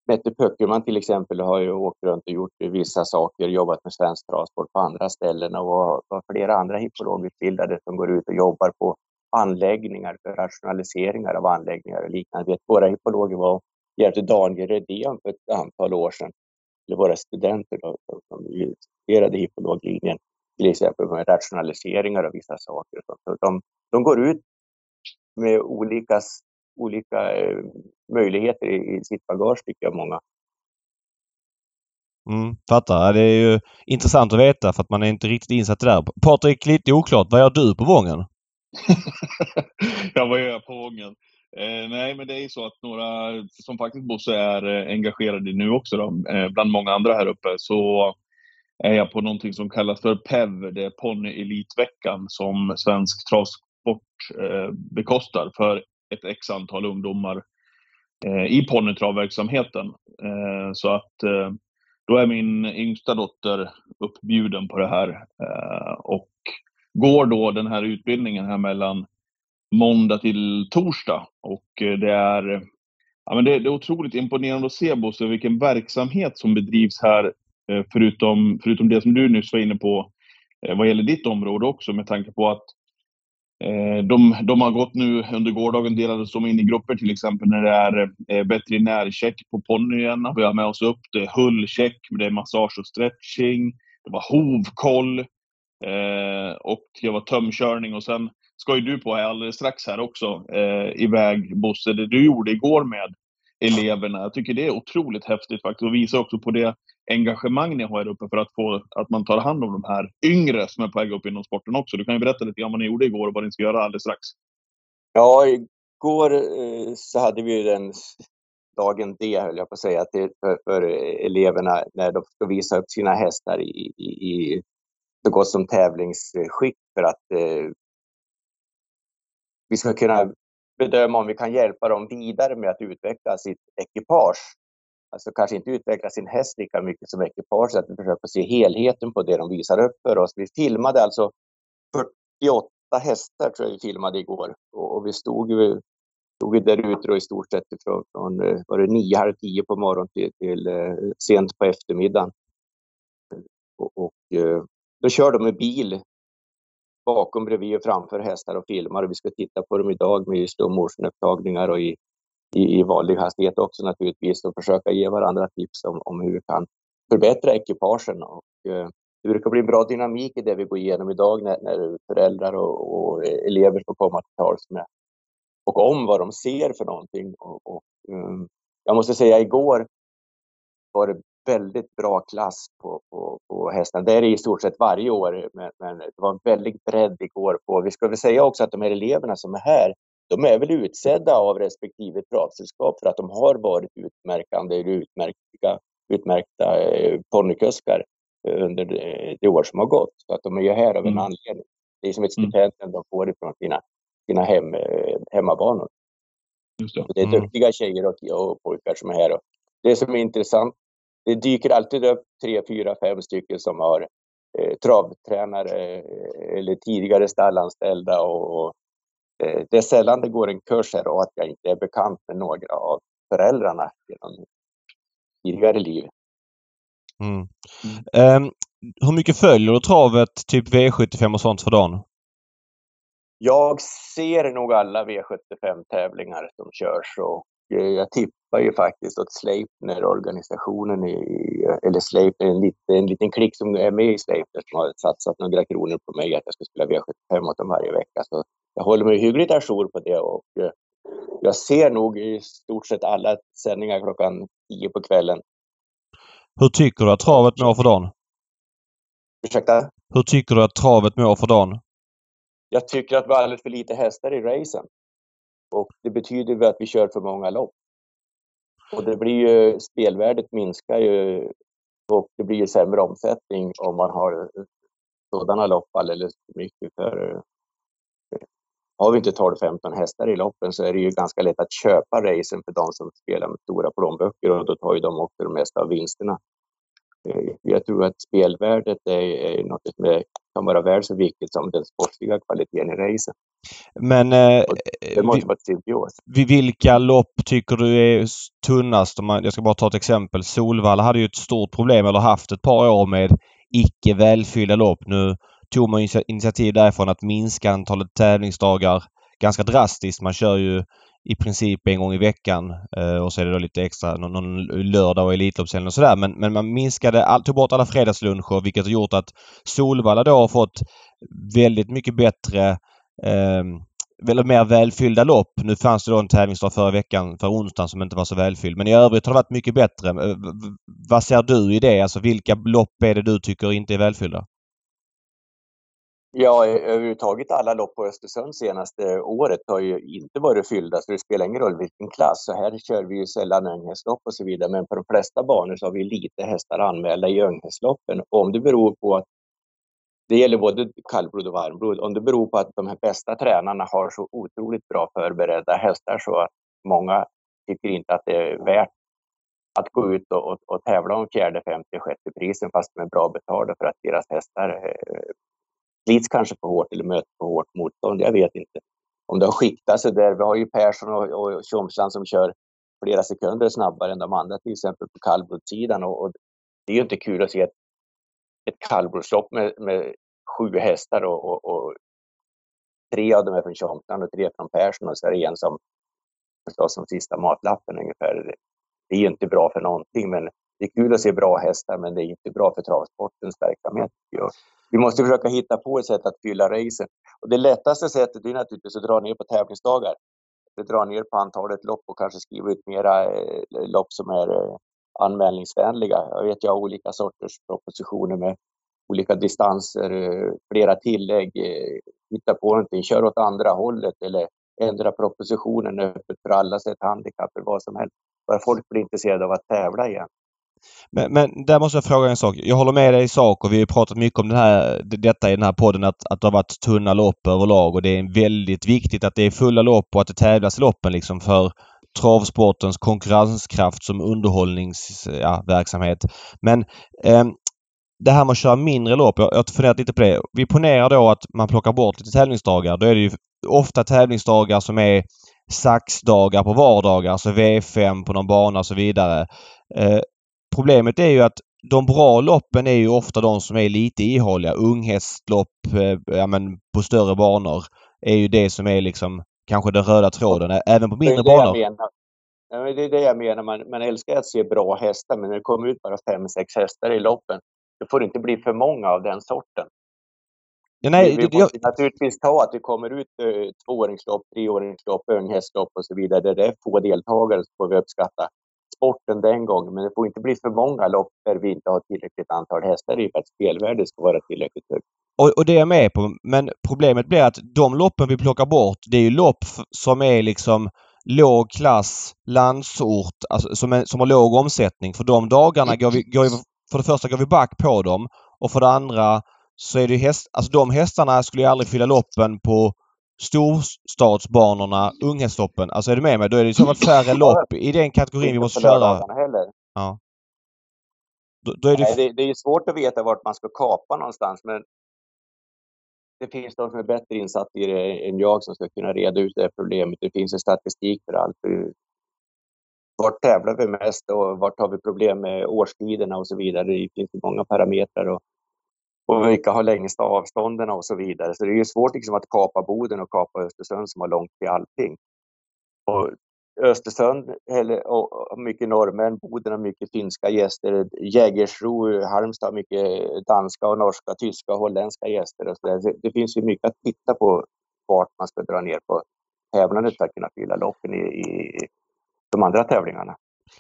Mette Pöckerman till exempel har ju åkt runt och gjort vissa saker, jobbat med svensk travsport på andra ställen och har flera andra hippologutbildade som går ut och jobbar på anläggningar för rationaliseringar av anläggningar och liknande. Vet, våra hippologer var och hjälpte Daniel Redén för ett antal år sedan, eller våra studenter då, som studerade hippologlinjen, till exempel med rationaliseringar av vissa saker. Så de, de går ut med olika, olika eh, möjligheter i, i sitt bagage, tycker jag många. Mm, fattar. Det är ju intressant att veta för att man är inte riktigt insatt där. Patrik, lite oklart. Vad gör du på Vången? Ja, vad gör jag på Ången? Eh, nej, men det är ju så att några som faktiskt Bosse är eh, engagerad i nu också, då, eh, bland många andra här uppe, så är jag på någonting som kallas för PEV, det är Pony Elitveckan som Svensk Travsport eh, bekostar för ett x antal ungdomar eh, i ponnytravverksamheten. Eh, så att eh, då är min yngsta dotter uppbjuden på det här eh, och går då den här utbildningen här mellan måndag till torsdag. Och eh, det är, ja, men det, det är otroligt imponerande att se Bosse, vilken verksamhet som bedrivs här, eh, förutom, förutom det som du nyss var inne på eh, vad gäller ditt område också, med tanke på att de, de har gått nu, under gårdagen delades de in i grupper till exempel när det är veterinärcheck på ponnyerna. Vi har med oss upp det, hullcheck, det är massage och stretching. Det var hovkoll. Eh, och det var tömkörning och sen ska ju du på här alldeles strax här också eh, iväg Bosse, det du gjorde igår med eleverna. Jag tycker det är otroligt häftigt faktiskt och visar också på det engagemang ni har här uppe för att få att man tar hand om de här yngre som är på väg upp inom sporten också. Du kan ju berätta lite grann vad ni gjorde igår och vad ni ska göra alldeles strax. Ja, igår eh, så hade vi ju den dagen D, höll jag på att säga, till, för, för eleverna när de ska visa upp sina hästar i, i, i så gott som tävlingsskick för att eh, vi ska kunna bedöma om vi kan hjälpa dem vidare med att utveckla sitt ekipage. Alltså kanske inte utveckla sin häst lika mycket som ekipage, att vi försöker se helheten på det de visar upp för oss. Vi filmade alltså 48 hästar tror jag vi filmade igår och, och vi stod ju stod där ute i stort sett från, från var det nio, halv tio på morgonen till, till eh, sent på eftermiddagen. Och, och eh, då kör de med bil bakom, bredvid och framför hästar och filmar. Och vi ska titta på dem idag med slow motion-upptagningar och i, i, i vanlig hastighet också naturligtvis och försöka ge varandra tips om, om hur vi kan förbättra ekipagen. Och, eh, det brukar bli en bra dynamik i det vi går igenom idag när, när föräldrar och, och, elever får komma till tals med och om vad de ser för någonting. Och, och um, jag måste säga igår var det väldigt bra klass på, på, på hästarna. Det är det i stort sett varje år, men, men, det var en väldigt bredd igår. på. Vi ska väl säga också att de här eleverna som är här, de är väl utsedda av respektive travsällskap för att de har varit utmärkande, utmärkta, utmärkta eh, ponnykuskar under det år som har gått. Så att de är ju här av en mm. anledning. Det är som ett mm. stipendium de får ifrån sina, sina hem, eh, hemmabanor. Just det. det är mm. duktiga tjejer och, och pojkar som är här. Och det som är intressant, det dyker alltid upp tre, fyra, fem stycken som har eh, travtränare eh, eller tidigare stallanställda och, och eh, det är sällan det går en kurs här och att jag inte är bekant med några av föräldrarna genom tidigare liv. Mm. Um, hur mycket följer du travet, typ V75 och sånt för dagen? Jag ser nog alla V75-tävlingar som körs och eh, jag tippar ju faktiskt åt Sleipner, organisationen i, eller Sleipner, en, liten, en liten klick som är med i Sleipner som har satsat några kronor på mig att jag ska spela V75 åt dem varje vecka. Så jag håller mig hyggligt ajour på det och eh, jag ser nog i stort sett alla sändningar klockan 10 på kvällen. Hur tycker du att travet mår för dagen? Ursäkta? Hur tycker du att travet mår för dagen? Jag tycker att vi har alldeles för lite hästar i racen. Och det betyder ju att vi kör för många lopp. Och det blir ju, spelvärdet minskar ju och det blir ju sämre omsättning om man har sådana lopp alldeles för mycket. För eh, har vi inte 12-15 hästar i loppen så är det ju ganska lätt att köpa racen för de som spelar med stora plånböcker och då tar ju de också det mesta av vinsterna. Eh, jag tror att spelvärdet är, något som kan vara väl så viktigt som den sportsliga kvaliteten i racen. Men eh, det måste vara ett symbios. Vilka lopp tycker du är tunnast? jag ska bara ta ett exempel. Solvalla hade ju ett stort problem, eller haft ett par år med icke välfyllda lopp. Nu tog man initiativ därifrån att minska antalet tävlingsdagar ganska drastiskt. Man kör ju i princip en gång i veckan eh, och så är det då lite extra någon, någon lördag och Elitloppshelgen och sådär. Men, men man minskade, all, tog bort alla fredagsluncher vilket har gjort att Solvalla då har fått väldigt mycket bättre eh, eller mer välfyllda lopp. Nu fanns det då en tävlingsdag förra veckan, för onsdagen, som inte var så välfylld. Men i övrigt har det varit mycket bättre. Eh, vad ser du i det? Alltså vilka lopp är det du tycker inte är välfyllda? Ja, e, överhuvudtaget alla lopp på Östersund senaste året har ju inte varit fyllda, så det spelar ingen roll vilken klass. Så här kör vi ju sällan unghästlopp och så vidare, men på de flesta banor så har vi lite hästar anmälda i unghästloppen. Om det beror på att det gäller både kallblod och varmblod. Om det beror på att de här bästa tränarna har så otroligt bra förberedda hästar så att många tycker inte att det är värt att gå ut och, och, och tävla om fjärde, femte, sjätte prisen fast de är bra betalda för att deras hästar eh, slits kanske för hårt eller möter för hårt motstånd. Jag vet inte. Om det har skiktat sig där. Vi har ju Persson och, och Tjomsland som kör flera sekunder snabbare än de andra, till exempel på kallblodssidan. Och, och, det är ju inte kul att se ett, ett kallblodslopp med, med sju hästar och, och, och, tre av dem är från Tjomsland och tre från Persson och så är det en som förstås som sista matlappen ungefär. Det är ju inte bra för någonting, men det är kul att se bra hästar, men det är inte bra för travsportens verksamhet. Vi måste försöka hitta på ett sätt att fylla racen. Och det lättaste sättet är naturligtvis att dra ner på tävlingsdagar. Att dra ner på antalet lopp och kanske skriva ut mera eh, lopp som är eh, anmälningsvänliga. Jag vet, jag har olika sorters propositioner med olika distanser, eh, flera tillägg, eh, hitta på någonting, kör åt andra hållet eller ändra propositionen öppet för alla, sätt handikapp eller vad som helst. Bara folk blir intresserade av att tävla igen. Men, men där måste jag fråga en sak. Jag håller med dig i sak och vi har pratat mycket om den här, detta i den här podden att, att det har varit tunna lopp överlag och det är väldigt viktigt att det är fulla lopp och att det tävlas i loppen liksom för travsportens konkurrenskraft som underhållningsverksamhet. Ja, Men eh, det här med att köra mindre lopp, jag, jag har funderat lite på det. Vi ponerar då att man plockar bort lite tävlingsdagar. Då är det ju ofta tävlingsdagar som är saxdagar på vardagar, alltså V5 på någon bana och så vidare. Eh, Problemet är ju att de bra loppen är ju ofta de som är lite ihåliga. Unghästlopp eh, ja, men på större banor är ju det som är liksom kanske den röda tråden även på mindre banor. Ja, men det är det jag menar, man, man älskar att se bra hästar, men när det kommer ut bara fem, sex hästar i loppen, då får det inte bli för många av den sorten. Ja, nej, vi, vi det- måste naturligtvis ta att det kommer ut eh, tvååringslopp, treåringslopp, unghästlopp och så vidare. Där det är få deltagare så får vi uppskatta sporten den gången. Men det får inte bli för många lopp där vi inte har tillräckligt antal hästar i för att spelvärdet ska vara tillräckligt högt. Och, och det är jag med på. Men problemet blir att de loppen vi plockar bort, det är ju lopp som är liksom låg klass, landsort, alltså som, är, som har låg omsättning. För de dagarna går vi, går vi, för det första går vi back på dem och för det andra så är det ju häst, alltså de hästarna skulle ju aldrig fylla loppen på storstadsbanorna, unghästloppen. Alltså är du med mig? Då är det i så fall färre lopp i den kategorin vi måste köra. heller. Då, då är det Nej, det, det är ju svårt att veta vart man ska kapa någonstans, men det finns de som är bättre insatta i det än jag som ska kunna reda ut det här problemet. Det finns en statistik för allt. Vart tävlar vi mest och vart har vi problem med årstiderna och så vidare. Det finns många parametrar och, och vilka har längsta avstånden och så vidare. Så det är ju svårt liksom att kapa Boden och kapa Östersund som har långt till allting. Och Östersund eller, och, och mycket norrmän, Boden har mycket finska gäster, Jägersro, Halmstad har mycket danska och norska, tyska och holländska gäster. Och så där. Det, det finns ju mycket att titta på vart man ska dra ner på tävlandet för att kunna fylla loppen i, i de andra tävlingarna.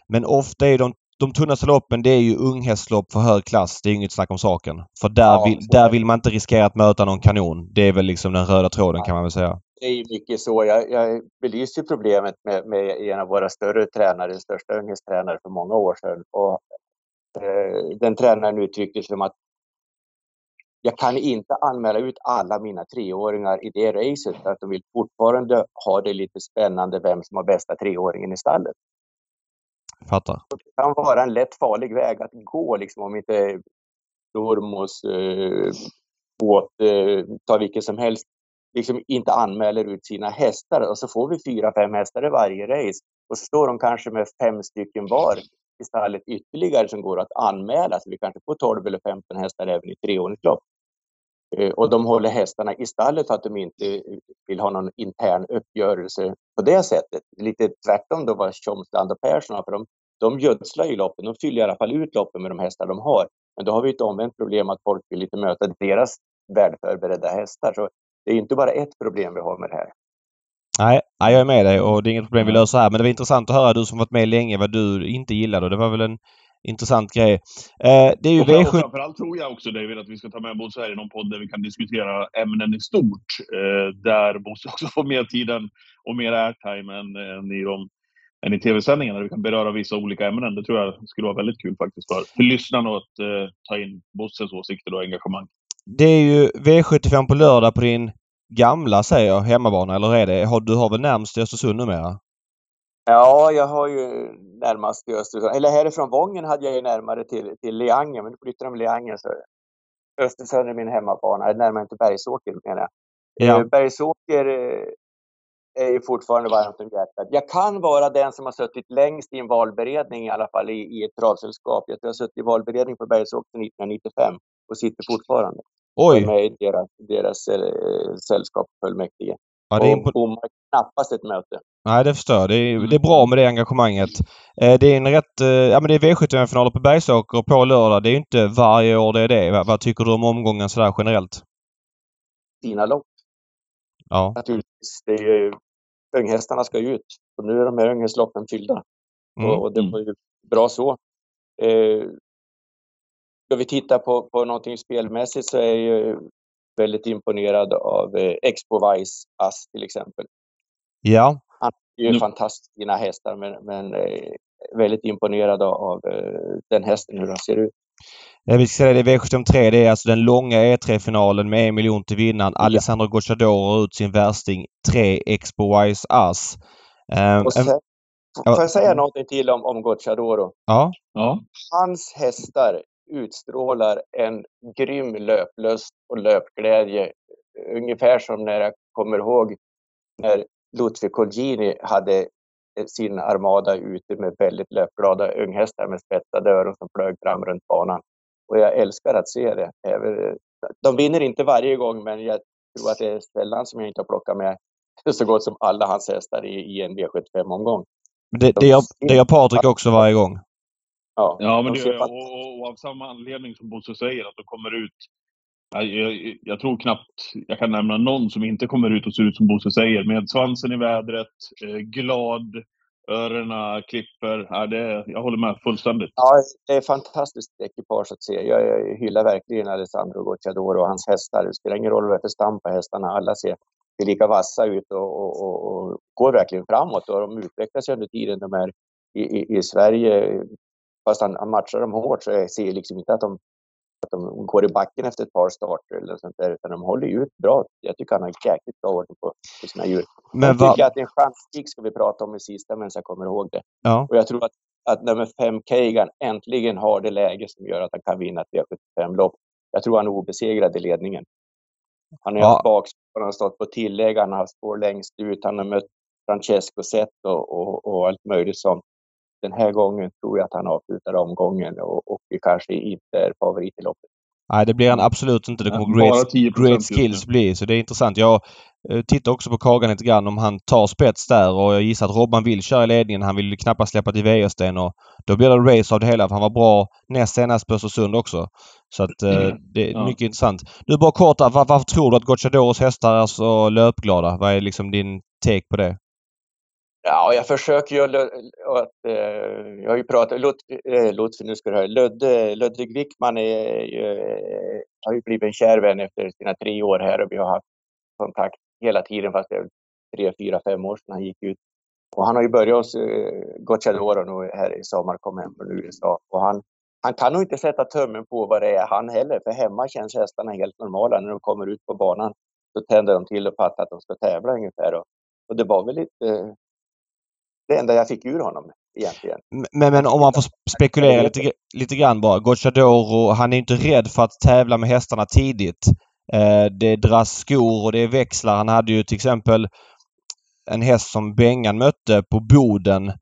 Men ofta är de, de tunnaste loppen det är ju unghästlopp för hög klass. Det är inget snack om saken. För där, Ja, vill, där vill man inte riskera att möta någon kanon. Det är väl liksom den röda tråden kan man väl säga. Det är mycket så. Jag, jag belyste problemet med, med en av våra större tränare, den största unghästtränare för många år sedan. Och, eh, den tränaren uttryckte som att jag kan inte anmäla ut alla mina treåringar i det racet för att de vill fortfarande ha det lite spännande vem som har bästa treåringen i stallet. Fattar. Det kan vara en lätt farlig väg att gå liksom om inte Dormos, eh, båt, eh, ta vilken som helst, liksom inte anmäler ut sina hästar och så får vi fyra, fem hästar i varje race och så står de kanske med fem stycken var i stallet ytterligare som går att anmäla. Så vi kanske får 12 eller 15 hästar även i treåringslopp. lopp. Och de håller hästarna i stallet för att de inte vill ha någon intern uppgörelse på det sättet. Lite tvärtom då vad Tjomsland och Persson har, för de, de gödslar ju loppen. De fyller i alla fall ut loppen med de hästar de har. Men då har vi ett omvänt problem att folk vill inte möta deras välförberedda hästar. Så det är inte bara ett problem vi har med det här. Nej, jag är med dig och det är inget problem vi löser här. Men det var intressant att höra du som varit med länge vad du inte gillade och det var väl en intressant grej. Eh, det är ju Och V7... framförallt tror jag också David att vi ska ta med Bosse här i någon podd där vi kan diskutera ämnen i stort. Eh, där Bosse också får mer tid och mer airtime än, än i, de, än i tv-sändningarna. Där vi kan beröra vissa olika ämnen. Det tror jag skulle vara väldigt kul faktiskt för, för lyssnarna att eh, ta in Bosses åsikter och engagemang. Det är ju V75 på lördag på din gamla, säger jag, hemmabana. Eller är det? Har, du har väl närmst till Östersund numera? Ja, jag har ju närmast till Östersund. Eller härifrån Vången hade jag ju närmare till, till Leangen, men nu flyttade de Leangen så Östersund är min hemmabana, närmare till Bergsåker menar jag. Ja. Eh, Bergsåker eh, är ju fortfarande varmt om hjärtat. Jag kan vara den som har suttit längst i en valberedning i alla fall i, i ett travsällskap. Jag har suttit i valberedning på Bergsåker sedan 1995 och sitter fortfarande. Oj! med i deras, deras eh, sällskap fullmäktige. Ja, det är och bommar knappast ett möte. Nej, det förstår jag. Det är, det är bra med det engagemanget. Eh, det är en rätt... Eh, ja, men det är V75-finaler på Bergsåker på lördag. Det är ju inte varje år det är det. Vad, vad tycker du om omgången sådär generellt? Fina lopp. Ja. naturligtvis. Det är unghästarna ska ju ut och nu är de här unghästloppen fyllda. Mm. Och, och det var ju bra så. Eh, ska vi titta på, på någonting spelmässigt så är ju väldigt imponerad av eh, Expo Vice Ass till exempel. Ja. Det är ju Mm. fantastiskt fina hästar men, men eh, väldigt imponerad av, eh, den hästen, hur den ser ut. Vi ska säga det, det är V73. Det är alltså den långa E3-finalen med en miljon till vinnaren. Ja. Alessandro Gocciadoro har ut sin värsting 3 Expo Wise Ass. Eh, Och en- sen, ja. får jag säga någonting till om, om Gocciadoro? ja. Ja. hans hästar utstrålar en grym löplust och löpglädje. Ungefär som när jag kommer ihåg när Ludvig Colgjini hade sin armada ute med väldigt löpglada unghästar med spetsade öron som flög fram runt banan. Och jag älskar att se det. Även- De vinner inte varje gång, men jag tror att det är sällan som jag inte har plockat med så gott som alla hans hästar i, i en V75-omgång. Det, det, gör, det gör Patrik också varje gång. Ja, ja men det, och, och, och, av samma anledning som Bosse säger, att de kommer ut jag, jag, jag, tror knappt jag kan nämna någon som inte kommer ut och ser ut som Bosse säger. Med svansen i vädret, eh, glad, öronen klipper. Ja, det, jag håller med fullständigt. Ja, det är fantastiskt ekipage att se. Jag, jag hyllar verkligen Alessandro Gocciadoro och hans hästar. Det spelar ingen roll vad det är för stam på hästarna. Alla ser, ser lika vassa ut och, och, och, och, går verkligen framåt. Och de utvecklas under tiden de är i, i, i Sverige. Fast han, han matchar dem hårt så jag ser liksom inte att de att de går i backen efter ett par starter eller sånt där, utan de håller ut bra. Jag tycker han har jäkligt bra ordning på, på sina djur. Men jag tycker att det är en chanspik ska vi prata om i sista medan jag kommer ihåg det. Ja. Och jag tror att, att nummer fem Kagan äntligen har det läge som gör att han kan vinna ett V75-lopp. Jag tror han är obesegrad i ledningen. Han har ja. haft bakspår, han har stått på tillägg, han har haft spår längst ut, han har mött Francesco Zet och, och, och allt möjligt sånt den här gången tror jag att han avslutar omgången och, och kanske inte är favorit i loppet. Nej, det blir han absolut inte. Det kommer great, great skills bli. Så det är intressant. Jag eh, tittar också på Kagan lite grann om han tar spets där och jag gissar att Robban vill köra i ledningen. Han vill knappast släppa till Wäjersten och då blir det race av det hela för han var bra näst senast på Östersund också. Så att eh, mm. det är ja. mycket intressant. Nu bara kort, var, varför tror du att Gocciadoros hästar är så löpglada? Vad är liksom din take på det? Ja, jag försöker ju att... Eh, jag har ju pratat... Lutfi, eh, nu ska du höra. Ludvig Wickman är, är, eh, har ju blivit en kär vän efter sina tre år här och vi har haft kontakt hela tiden fast det är tre, fyra, fem år sedan han gick ut. Och han har ju börjat hos Gocciadoro nu här i sommar, kom hem från USA. Och han, han kan nog inte sätta tummen på vad det är han heller, för hemma känns hästarna helt normala. När de kommer ut på banan så tänder de till och fattar att de ska tävla ungefär. Och, och det var väl lite det enda jag fick ur honom egentligen. Men, men om man får spekulera lite, lite grann bara. Gocciadoro, han är inte rädd för att tävla med hästarna tidigt. Eh, det dras skor och det är växlar. Han hade ju till exempel en häst som Bengan mötte på Boden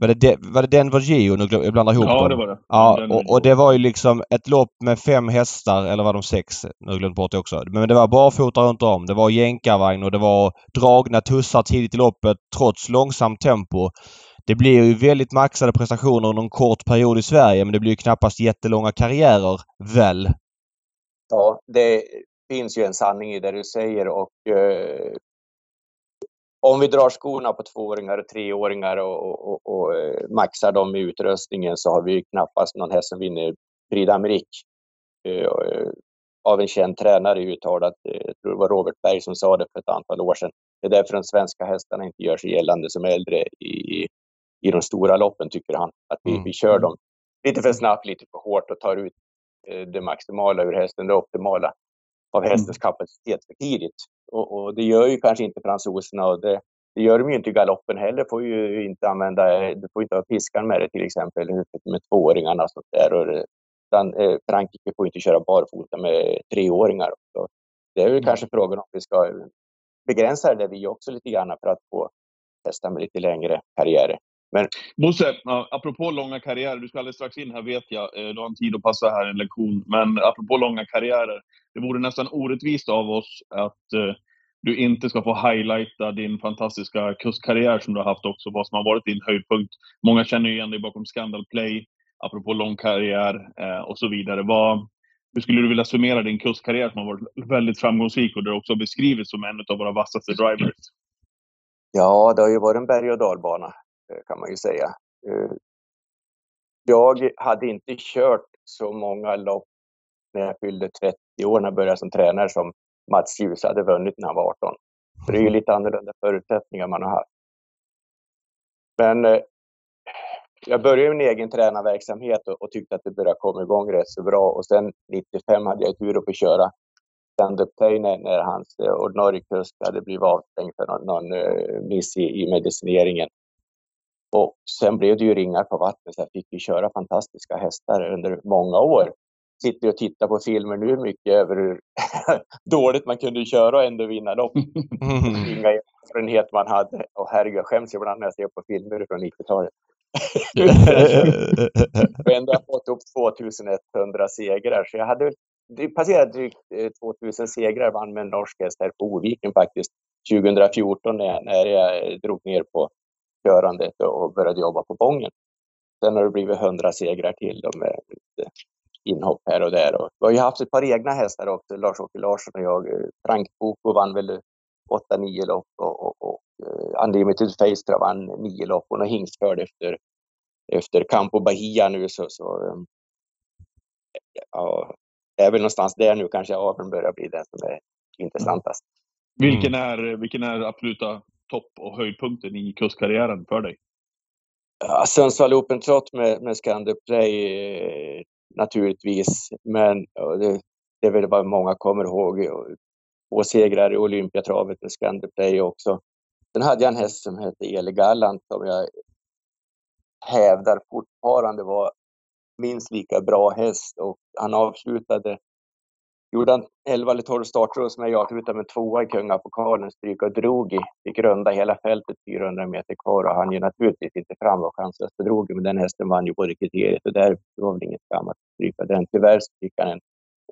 var det, de, var det Denver Geo? Nu jag blandar ihop ja, dem. det var det. Ja, och, och, det var ju liksom ett lopp med fem hästar, eller var de sex? Nu glömt bort det också. Men det var barfota runt om. Det var jänkarvagn och det var dragna tussar tidigt i loppet trots långsamt tempo. Det blir ju väldigt maxade prestationer under en kort period i Sverige men det blir ju knappast jättelånga karriärer, väl? Ja, det finns ju en sanning i det du säger och eh, om vi drar skorna på tvååringar och treåringar och, och, och, eh, maxar dem i utrustningen så har vi knappast någon häst som vinner Prix d'Amérique. Uh, av en känd tränare uttalat, jag tror det var Robert Berg som sa det för ett antal år sedan. Det är därför de svenska hästarna inte gör sig gällande som äldre i, i de stora loppen, tycker han. Att vi, mm. vi kör dem lite för snabbt, lite för hårt och tar ut det maximala ur hästen, det optimala av mm. hästens kapacitet för tidigt. Och, och, det gör ju kanske inte fransoserna och det, det gör de ju inte i galoppen heller. Får ju inte använda, du får inte ha piskan med det till exempel med tvååringarna och sånt där. Och, utan, eh, Frankrike får inte köra barfota med treåringar. Så det är väl kanske frågan om vi ska begränsa det vi också lite grann för att få testa med lite längre karriärer. Men... Bosse, apropå långa karriärer, du ska alldeles strax in här vet jag, eh, du har en tid att passa här en lektion, men apropå långa karriärer, det vore nästan orättvist av oss att eh, du inte ska få highlighta din fantastiska kustkarriär som du har haft också, vad som har varit din höjdpunkt. Många känner igen dig bakom Scandal Play, apropå lång karriär eh, och så vidare. Vad, hur skulle du vilja summera din kustkarriär som har varit väldigt framgångsrik och du också beskrivits som en av våra vassaste drivers? Ja, det har ju varit en berg och dalbana kan man ju säga. Eh, jag hade inte kört så många lopp när jag fyllde 30 år, när jag började som tränare, som Mats Djuse hade vunnit när han var 18. Så det är ju lite annorlunda förutsättningar man har haft. Men eh, jag började min egen tränarverksamhet och, tyckte att det började komma igång rätt så bra. Och sen 95 hade jag tur att få köra stand-up när, när hans eh, ordinarie kusk hade blivit avstängd för någon, någon miss i, i medicineringen. Och sen blev det ju ringar på vattnet så jag fick ju köra fantastiska hästar under många år sitter och tittar på filmer nu mycket över hur dåligt man kunde köra och ändå vinna lopp. Inga erfarenhet man hade. Och herregud, jag skäms ibland när jag ser på filmer från 90-talet. och ändå har jag fått upp 2100 segrar. Så jag hade det passerat drygt 2000 eh, segrar, vann med en norsk häst här på Oviken faktiskt 2014 när jag, när jag drog ner på körandet och började jobba på Bången. Sen har det blivit hundra segrar till då med lite inhopp här och där. Och vi har ju haft ett par egna hästar också, Lars-Åke Larsson och jag. Frank Boko vann väl 8-9 lopp och, och, och uh, Unlimited Face vann 9 lopp och någon hingstförd efter, efter Campo Bahia nu så, så um, ja, det är väl någonstans där nu kanske aveln börjar bli den som är intressantast. Mm. Vilken, är, vilken är absoluta topp och höjdpunkten i kustkarriären för dig? Ja, Sundsvall Open Trot med, med Scander Play naturligtvis, men det, det är väl vad många kommer ihåg. Två segrar i Olympiatravet med Scandiplay också. Sen hade jag en häst som hette Eli Gallant som jag hävdar fortfarande var minst lika bra häst och han avslutade gjorde han 11 eller 12 starter som jag avslutade med tvåa i kungapokalen, stryk och drog i. Fick runda hela fältet 400 meter kvar och han ju naturligtvis inte fram Chanslöst för drog men den hästen vann ju både kriteriet och där var väl inget skam att stryka den. Tyvärr så fick han en,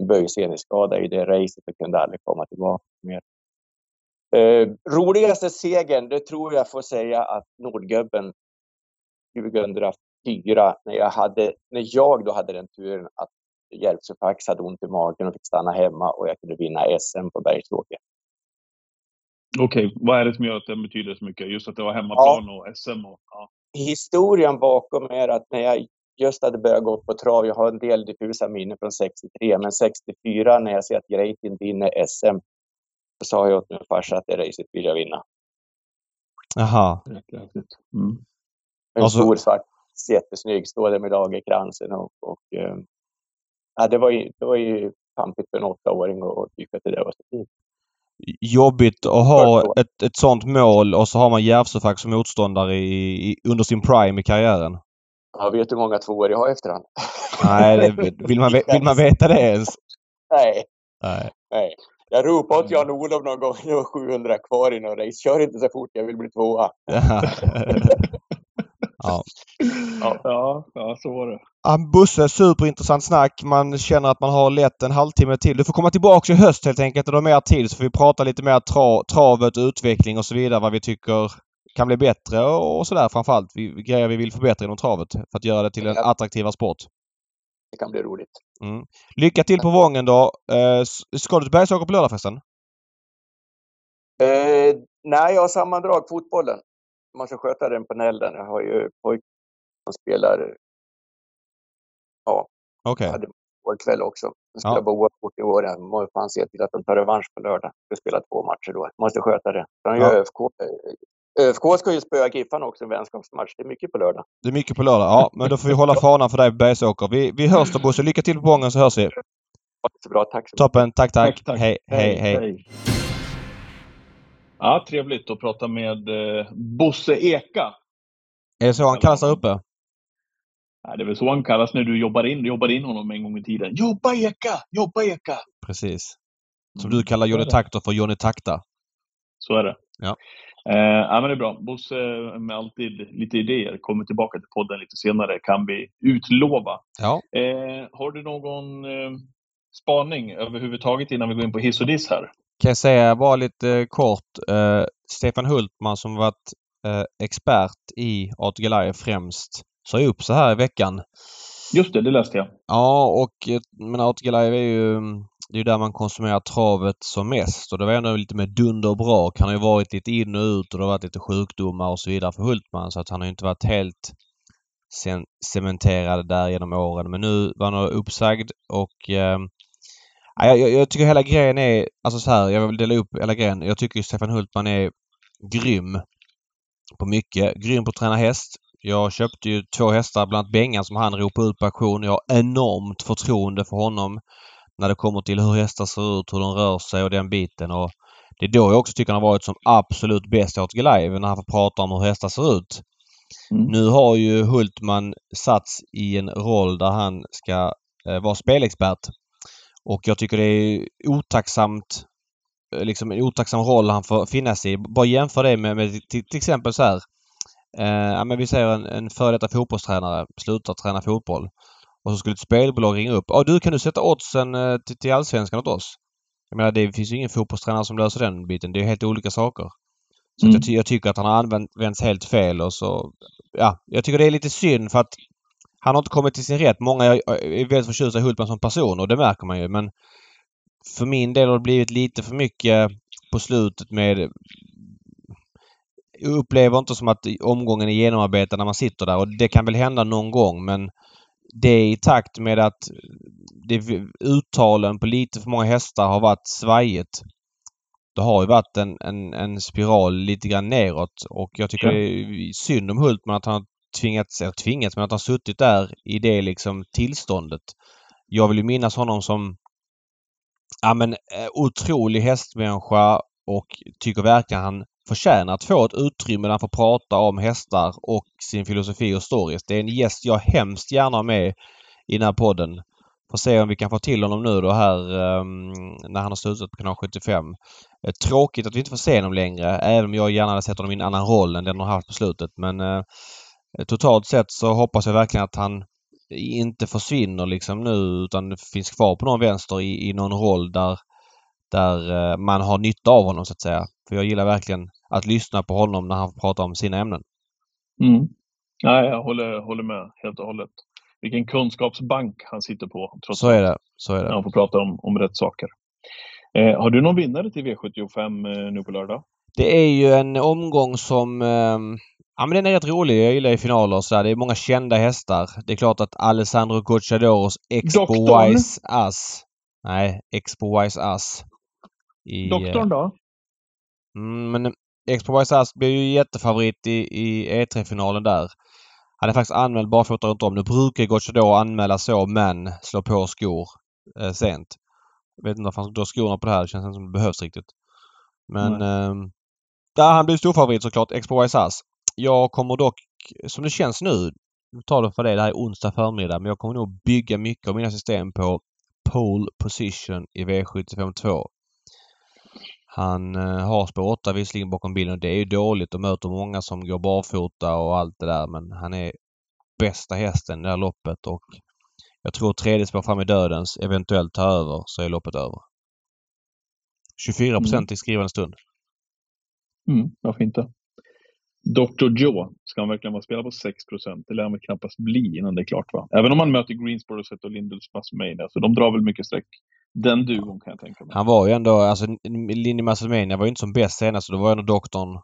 en böjseneskada i det racet och kunde aldrig komma tillbaka mer. Eh, roligaste segern, det tror jag får säga att Nordgubben 2004 när jag, hade, när jag då hade den turen att Järvsöfax hade ont i magen och fick stanna hemma och jag kunde vinna SM på Bergsåker. Okej, okay. vad är det som gör att den betyder så mycket? Just att det var hemmaplan ja. och SM? Och, ja. Historien bakom är att när jag just hade börjat gå på trav, jag har en del diffusa minnen från 63, men 64 när jag ser att Greitin vinner SM, så sa jag åt min farsa att det racet vill jag vinna. Jaha. Mm. En alltså... stor svart, jättesnygg, står där med lagerkransen och, och um, ja, det var ju, det var ju pampigt för en åttaåring att tycka att det där var så fint. Jobbigt att ha ett, ett sånt mål och så har man Järvsöfack som motståndare i, i, under sin prime i karriären. Ja, vet du hur många tvåor jag har efter han? Nej, det, vill, man, vill man veta det ens? Nej. Nej. Nej. Jag ropade åt Jan-Olof någon gång, det var 700 kvar i någon race. Kör inte så fort, jag vill bli tvåa. Ja. ja. Ja, så var det. Ja, Busse, superintressant snack. Man känner att man har lätt en halvtimme till. Du får komma tillbaka i höst helt enkelt och ha mer tid så får vi prata lite mer tra travet, utveckling och så vidare. Vad vi tycker kan bli bättre och sådär framförallt. Vi, grejer vi vill förbättra inom travet för att göra det till en attraktivare sport. Det kan bli roligt. Mm. Lycka till på Vången då. Eh, ska du till Bergsåker på lördag förresten? Eh, nej, jag har sammandrag fotbollen man ska sköta den på Nälden. Jag har ju pojk som spelar. Ja. Okej. Okay. hade kväll också. Jag spelar ja. på oavgjort i år. Jag måste fan se till att de tar revansch på lördag. Jag spelar två matcher då. Måste sköta det. Sen ja. ÖFK. ÖFK ska ju spöa Giffarna också, en vänskapsmatch. Det är mycket på lördag. Det är mycket på lördag. Ja, men då får vi hålla fanan för dig på Bergsåker. Vi, vi hörs då Bosse. Lycka till på Bången så hörs vi. Så bra. Tack så Toppen. Tack, tack. tack, tack. Hej, hej, hej. hej. Ja, trevligt att prata med eh, Bosse Eka. Är det så han kallas där uppe? Det är väl så han kallas när du jobbar in, du jobbar in honom en gång i tiden. Jobba Eka! Jobba Eka! Precis. Som mm. du kallar Johnny Takter för Johnny Takta. Så är det. Ja. Eh, ja, men det är bra. Bosse med alltid lite idéer kommer tillbaka till podden lite senare, kan vi utlova. Ja. Eh, har du någon eh, spaning överhuvudtaget innan vi går in på hiss och diss här? kan jag säga bara lite kort. Eh, Stefan Hultman som varit eh, expert i Artigalaj främst sa upp så här i veckan. Just det, det läste jag. Ja, och eh, men Artigalaj är ju det är där man konsumerar travet som mest och det var ändå lite med dunder och brak. Han har ju varit lite in och ut och det har varit lite sjukdomar och så vidare för Hultman så att han har inte varit helt cementerad där genom åren. Men nu var han uppsagd och eh, jag, jag, jag, tycker hela grejen är, alltså så här, jag vill dela upp hela grejen. Jag tycker Stefan Hultman är grym på mycket. Grym på att träna häst. Jag köpte ju två hästar, bland annat Bengan som han ropade ut på auktion. Jag har enormt förtroende för honom när det kommer till hur hästar ser ut, hur de rör sig och den biten. Och det är då jag också tycker han har varit som absolut bäst i ATG Live när han får prata om hur hästar ser ut. Mm. Nu har ju Hultman satts i en roll där han ska eh, vara spelexpert. Och jag tycker det är otacksamt eh, liksom en otacksam roll han får finnas i. Bara jämför det med, med till, till, exempel så här. Eh, men vi säger en, en före detta fotbollstränare slutar träna fotboll. Och så skulle ett spelbolag ringa upp. Ja du kan du sätta oddsen eh, till, till Allsvenskan åt oss? Jag menar det finns ju ingen fotbollstränare som löser den biten. Det är helt olika saker. Så mm. jag, ty jag, tycker att han har använts helt fel och så... Ja, jag tycker det är lite synd för att han har inte kommit till sin rätt. Många är väldigt förtjusta i Hultman som person och det märker man ju men för min del har det blivit lite för mycket på slutet med upplever inte som att omgången är genomarbetad när man sitter där och det kan väl hända någon gång men det är i takt med att det, uttalen på lite för många hästar har varit svajigt. Det har ju varit en, en, en spiral lite grann neråt och jag tycker det är synd om Hultman att han har tvingats, eller tvingats, men att han suttit där i det liksom tillståndet. Jag vill ju minnas honom som ja men eh, otrolig hästmänniska och tycker verkligen han förtjänar att få ett utrymme där han får prata om hästar och sin filosofi och stories. Det är en gäst jag hemskt gärna har med i den här podden. Får se om vi kan få till honom nu då här um, när han har slutat på kanal 75. Eh, tråkigt att vi inte får se honom längre även om jag gärna hade sett honom i en annan roll än den han haft på slutet. Men uh, totalt sett så hoppas jag verkligen att han inte försvinner liksom nu utan finns kvar på någon vänster i, i någon roll där, där uh, man har nytta av honom så att säga. För jag gillar verkligen att lyssna på honom när han pratar om sina ämnen. Mm. Nej, jag håller, håller med helt och hållet. Vilken kunskapsbank han sitter på. Trots så är det. Så är det. När han får prata om, om rätt saker. Eh, har du någon vinnare till V75 eh, nu på lördag? Det är ju en omgång som eh, Ja men den är rätt rolig. Jag gillar ju finaler och sådär. Det är många kända hästar. Det är klart att Alessandro Gocciadoros Expo Doktorn. Wise Ass. Nej, Expo Wise Ass. I, Doktorn då? Mm, men Expo Ass blev ju jättefavorit i, i E3-finalen där. Han är faktiskt anmäld barfota runt om. Nu brukar Gocciadoro anmäla så men slå på skor eh, sent. Jag vet inte varför han drar skorna på det här. Det känns inte som det behövs riktigt. Men eh, där han blir storfavorit såklart. Expo Ass. Jag kommer dock, som det känns nu, tar det för det, det här är onsdag förmiddag, men jag kommer nog bygga mycket av mina system på pole position i V75 2. Han eh, har spår 8 visserligen bakom bilen och det är ju dåligt och möter många som går barfota och allt det där men han är bästa hästen i det här loppet och jag tror tredje spår fram i dödens eventuellt tar över så är loppet över. 24 procent mm. i skrivande stund. Mm, varför inte? Dr. Joe, ska han verkligen vara spela på 6 Det lär han väl knappast bli innan det är klart va? Även om han möter Greensboro och Lindels Massmania, så de drar väl mycket streck. Den duon kan jag tänka mig. Han var ju ändå, alltså Lindy Massmania var ju inte som bäst senast, så då var ändå doktorn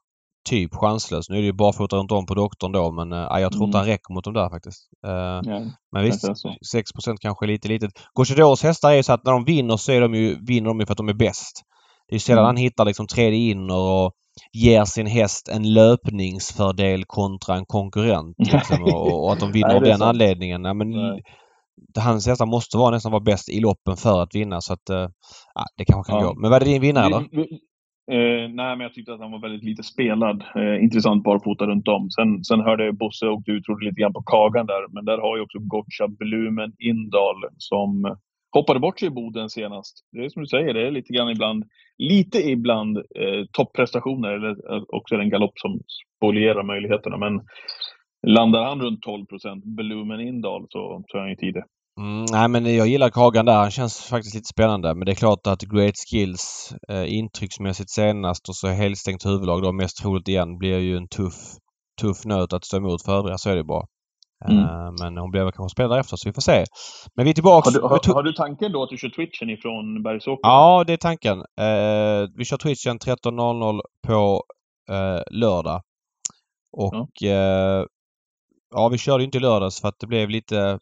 typ chanslös. Nu är det ju barfota runt om på doktorn då men äh, jag tror mm. inte han räcker mot dem där faktiskt. Uh, ja, men visst, 6% kanske är lite litet. Gocciadors hästar är ju så att när de vinner så är de ju, vinner de ju för att de är bäst. Det är ju sällan mm. han hittar liksom tredje inner och ger sin häst en löpningsfördel kontra en konkurrent. Liksom, och, och, att de vinner Nej, av den sant. anledningen. Ja, men hans hästar måste vara nästan vara bäst i loppen för att vinna så att uh, det kanske kan ja. gå. Men var det din vinnare då? Eh, nej, men jag tyckte att han var väldigt lite spelad. Eh, intressant barfota runt om. Sen, sen hörde Bosse och du trodde lite grann på Kagan där, men där har ju också Gotcha Blumen Indal som hoppade bort sig i Boden senast. Det är som du säger, det är lite grann ibland, lite ibland eh, topprestationer eller eh, också en galopp som spolierar möjligheterna. Men landar han runt 12 procent, Blumen Indal, så, så är han ju tidig. Mm, nej men jag gillar Kagan där. Han känns faktiskt lite spännande. Men det är klart att Great Skills eh, intrycksmässigt senast och så helstängt huvudlag då mest troligt igen blir ju en tuff, tuff nöt att stå emot för övriga. Så är det bara. Mm. Uh, men hon blir väl kanske spelare efter så vi får se. Men vi är tillbaka. Har du, har, har du tanken då att du kör twitchen ifrån Bergsåker? Ja, det är tanken. Uh, vi kör twitchen 13.00 på uh, lördag. Och ja. Ja, vi körde inte i lördags för att det blev lite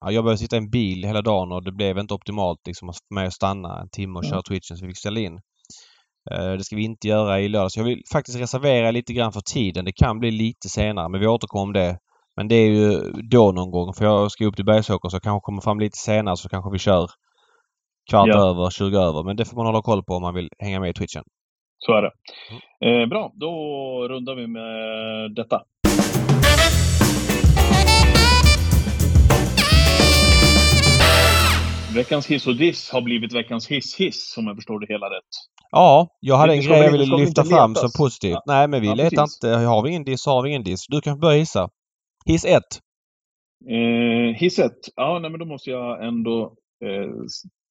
Ja, jag behövde sitta i en bil hela dagen och det blev inte optimalt liksom för mig att stanna en timme och köra twitchen så vi fick ställa in. Det ska vi inte göra i lördag. Så jag vill faktiskt reservera lite grann för tiden. Det kan bli lite senare men vi återkommer om det men det är ju då någon gång för jag ska upp till Bergsåker så kanske kommer fram lite senare så kanske vi kör kvart ja. över, 20 över. Men det får man hålla koll på om man vill hänga med i twitchen. Så är det. Mm. Eh, bra, då rundar vi med detta. Veckans hiss och diss har blivit veckans hiss-hiss om jag förstår det hela rätt. Ja, jag hade en grej jag ville lyfta fram som positivt. Ja. Nej, men vi ja, letar inte. Har vi ingen diss så har vi ingen diss. Du kan börja hissa. Hiss 1. Eh, hiss 1. Ja, nej, men då måste jag ändå eh,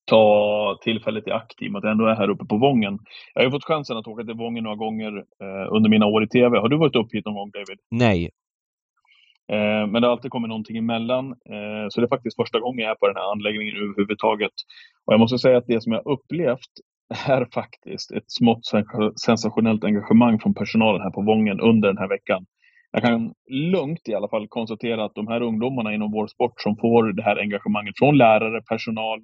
ta tillfället i akt i och med att jag ändå är här uppe på Vången. Jag har ju fått chansen att åka till Vången några gånger eh, under mina år i TV. Har du varit upp hit någon gång David? Nej. Eh, men det har alltid kommit någonting emellan. Eh, så det är faktiskt första gången jag är på den här anläggningen överhuvudtaget. Och jag måste säga att det som jag upplevt är faktiskt ett smått sensationellt engagemang från personalen här på Vången under den här veckan. Jag kan lugnt i alla fall konstatera att de här ungdomarna inom vår sport som får det här engagemanget från lärare, personal,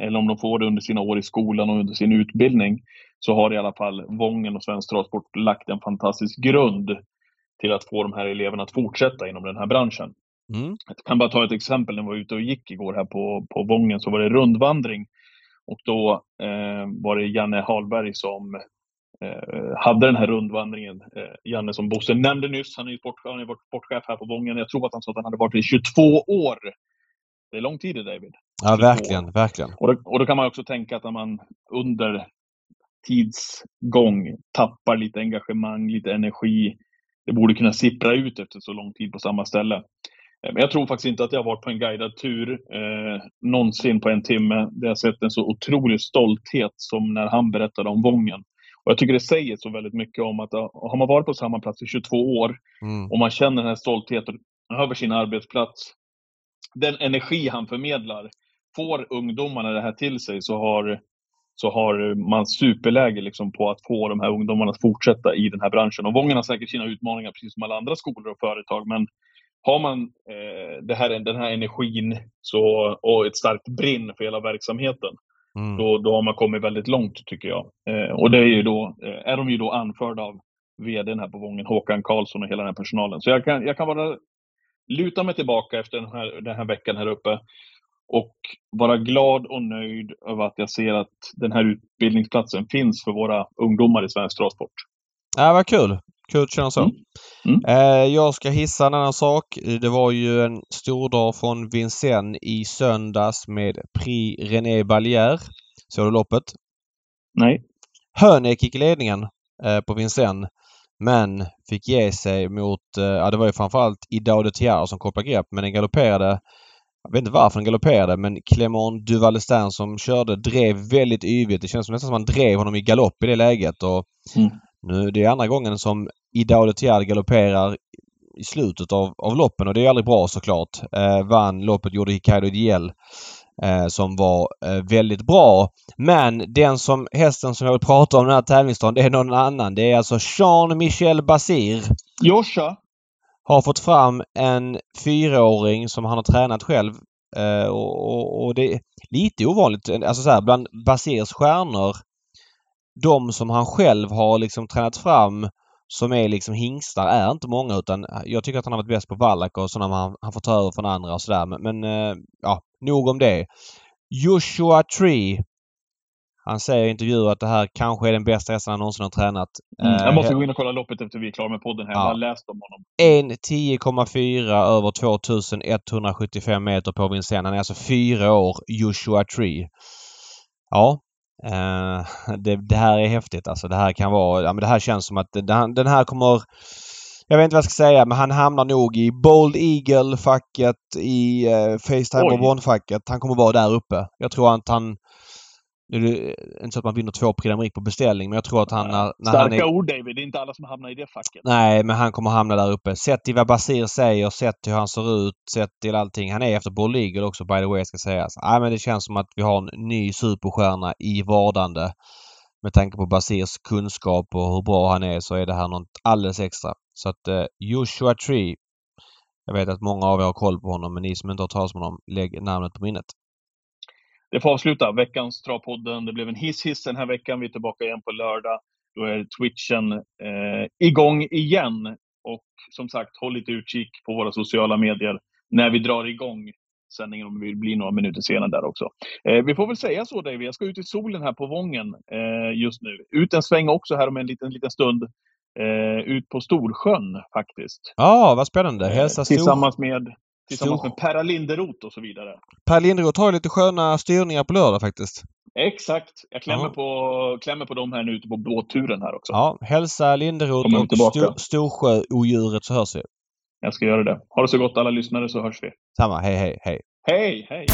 eller om de får det under sina år i skolan och under sin utbildning, så har i alla fall Vången och Svensk Travsport lagt en fantastisk grund till att få de här eleverna att fortsätta inom den här branschen. Mm. Jag kan bara ta ett exempel. När jag var ute och gick igår här på, på Vången så var det rundvandring. Och då eh, var det Janne Hallberg som eh, hade den här rundvandringen. Eh, Janne som Bosse nämnde nyss, han är ju sport, han är sportchef här på Vången. Jag tror att han sa att han hade varit i 22 år. Det är lång tid det, David. Ja, verkligen, verkligen. Och då, och då kan man också tänka att när man under tidsgång tappar lite engagemang, lite energi, det borde kunna sippra ut efter så lång tid på samma ställe. Eh, men jag tror faktiskt inte att jag har varit på en guidad tur eh, någonsin på en timme där jag sett en så otrolig stolthet som när han berättade om Vången. Och jag tycker det säger så väldigt mycket om att har man varit på samma plats i 22 år mm. och man känner den här stoltheten över sin arbetsplats, den energi han förmedlar, får ungdomarna det här till sig så har så har man superläge liksom på att få de här ungdomarna att fortsätta i den här branschen. Och Vången har säkert sina utmaningar precis som alla andra skolor och företag. Men har man eh, här, den här energin så, och ett starkt brinn för hela verksamheten, mm. då, då har man kommit väldigt långt tycker jag. Eh, och det är, ju då, eh, är de ju då anförda av VDn här på Vången, Håkan Karlsson och hela den här personalen. Så jag kan, jag kan bara luta mig tillbaka efter den här, den här veckan här uppe och vara glad och nöjd över att jag ser att den här utbildningsplatsen finns för våra ungdomar i svensk travsport. Ja, vad kul! Kul att känna så. Mm. Mm. Eh, jag ska hissa en annan sak. Det var ju en stor dag från Vincennes i söndags med Prix René Ballière. Såg du loppet? Nej. Hönek gick i ledningen eh, på Vincennes. Men fick ge sig mot, eh, ja det var ju framförallt Idao de Tiar som kopplade grepp men den galopperade jag vet inte varför den galopperade men Clément Duvalestin som körde drev väldigt yvigt. Det känns nästan som att man drev honom i galopp i det läget. Och mm. nu, det är andra gången som Idao de Tiar galopperar i slutet av, av loppen och det är aldrig bra såklart. Eh, vann loppet gjorde Hikairo Diel eh, som var eh, väldigt bra. Men den som hästen som jag vill prata om den här tävlingsdagen det är någon annan. Det är alltså Jean-Michel Basir. Joscha! Har fått fram en fyraåring som han har tränat själv. Eh, och, och, och, det är lite ovanligt. Alltså så här, bland Basirs stjärnor. De som han själv har liksom tränat fram som är liksom hingstar är inte många utan jag tycker att han har varit bäst på Wallach och sådana han, han får ta över från andra och sådär. Men, men eh, ja, nog om det. Joshua Tree han säger i intervjuer att det här kanske är den bästa hästen han någonsin har tränat. Mm, jag måste gå in och kolla loppet efter vi är klara med podden här. Ja. Jag har läst om honom. 1.10,4 över 2175 meter på Vincennes. Han är alltså fyra år, Joshua Tree. Ja. Eh, det, det, här är häftigt alltså. Det här kan vara... Ja, men det här känns som att den här kommer... Jag vet inte vad jag ska säga men han hamnar nog i Bold Eagle-facket, i eh, Facetime och One-facket. Han kommer vara där uppe. Jag tror att han nu är det inte så att man vinner två Prix på beställning men jag tror att han... När, när Starka han är... ord David, det är inte alla som hamnar i det facket. Nej, men han kommer hamna där uppe. Sett till vad Basir säger, sett till hur han ser ut, sett till allting. Han är efter Eagle också by the way ska sägas. Nej men det känns som att vi har en ny superstjärna i vardande. Med tanke på Basirs kunskap och hur bra han är så är det här något alldeles extra. Så att eh, Joshua Tree. Jag vet att många av er har koll på honom men ni som inte har talat med honom, lägg namnet på minnet. Det får avsluta veckans Travpodden. Det blev en hiss-hiss den här veckan. Vi är tillbaka igen på lördag. Då är Twitchen eh, igång igen. Och som sagt, håll lite utkik på våra sociala medier när vi drar igång sändningen om vi blir några minuter senare där också. Eh, vi får väl säga så David, jag ska ut i solen här på Vången eh, just nu. Ut en sväng också här om en liten, liten stund. Eh, ut på Storsjön faktiskt. Ja, ah, vad spännande. Hälsa Tillsammans med Tillsammans med Per Linderoth och så vidare. Per Linderoth har ju lite sköna styrningar på lördag faktiskt. Exakt. Jag klämmer, ja. på, klämmer på dem här nu ute på båtturen här också. Ja, hälsa Linderoth och Stor, Storsjöodjuret så hörs vi. Jag ska göra det. Ha det så gott alla lyssnare så hörs vi. Samma. Hej, hej, hej. Hej, hej.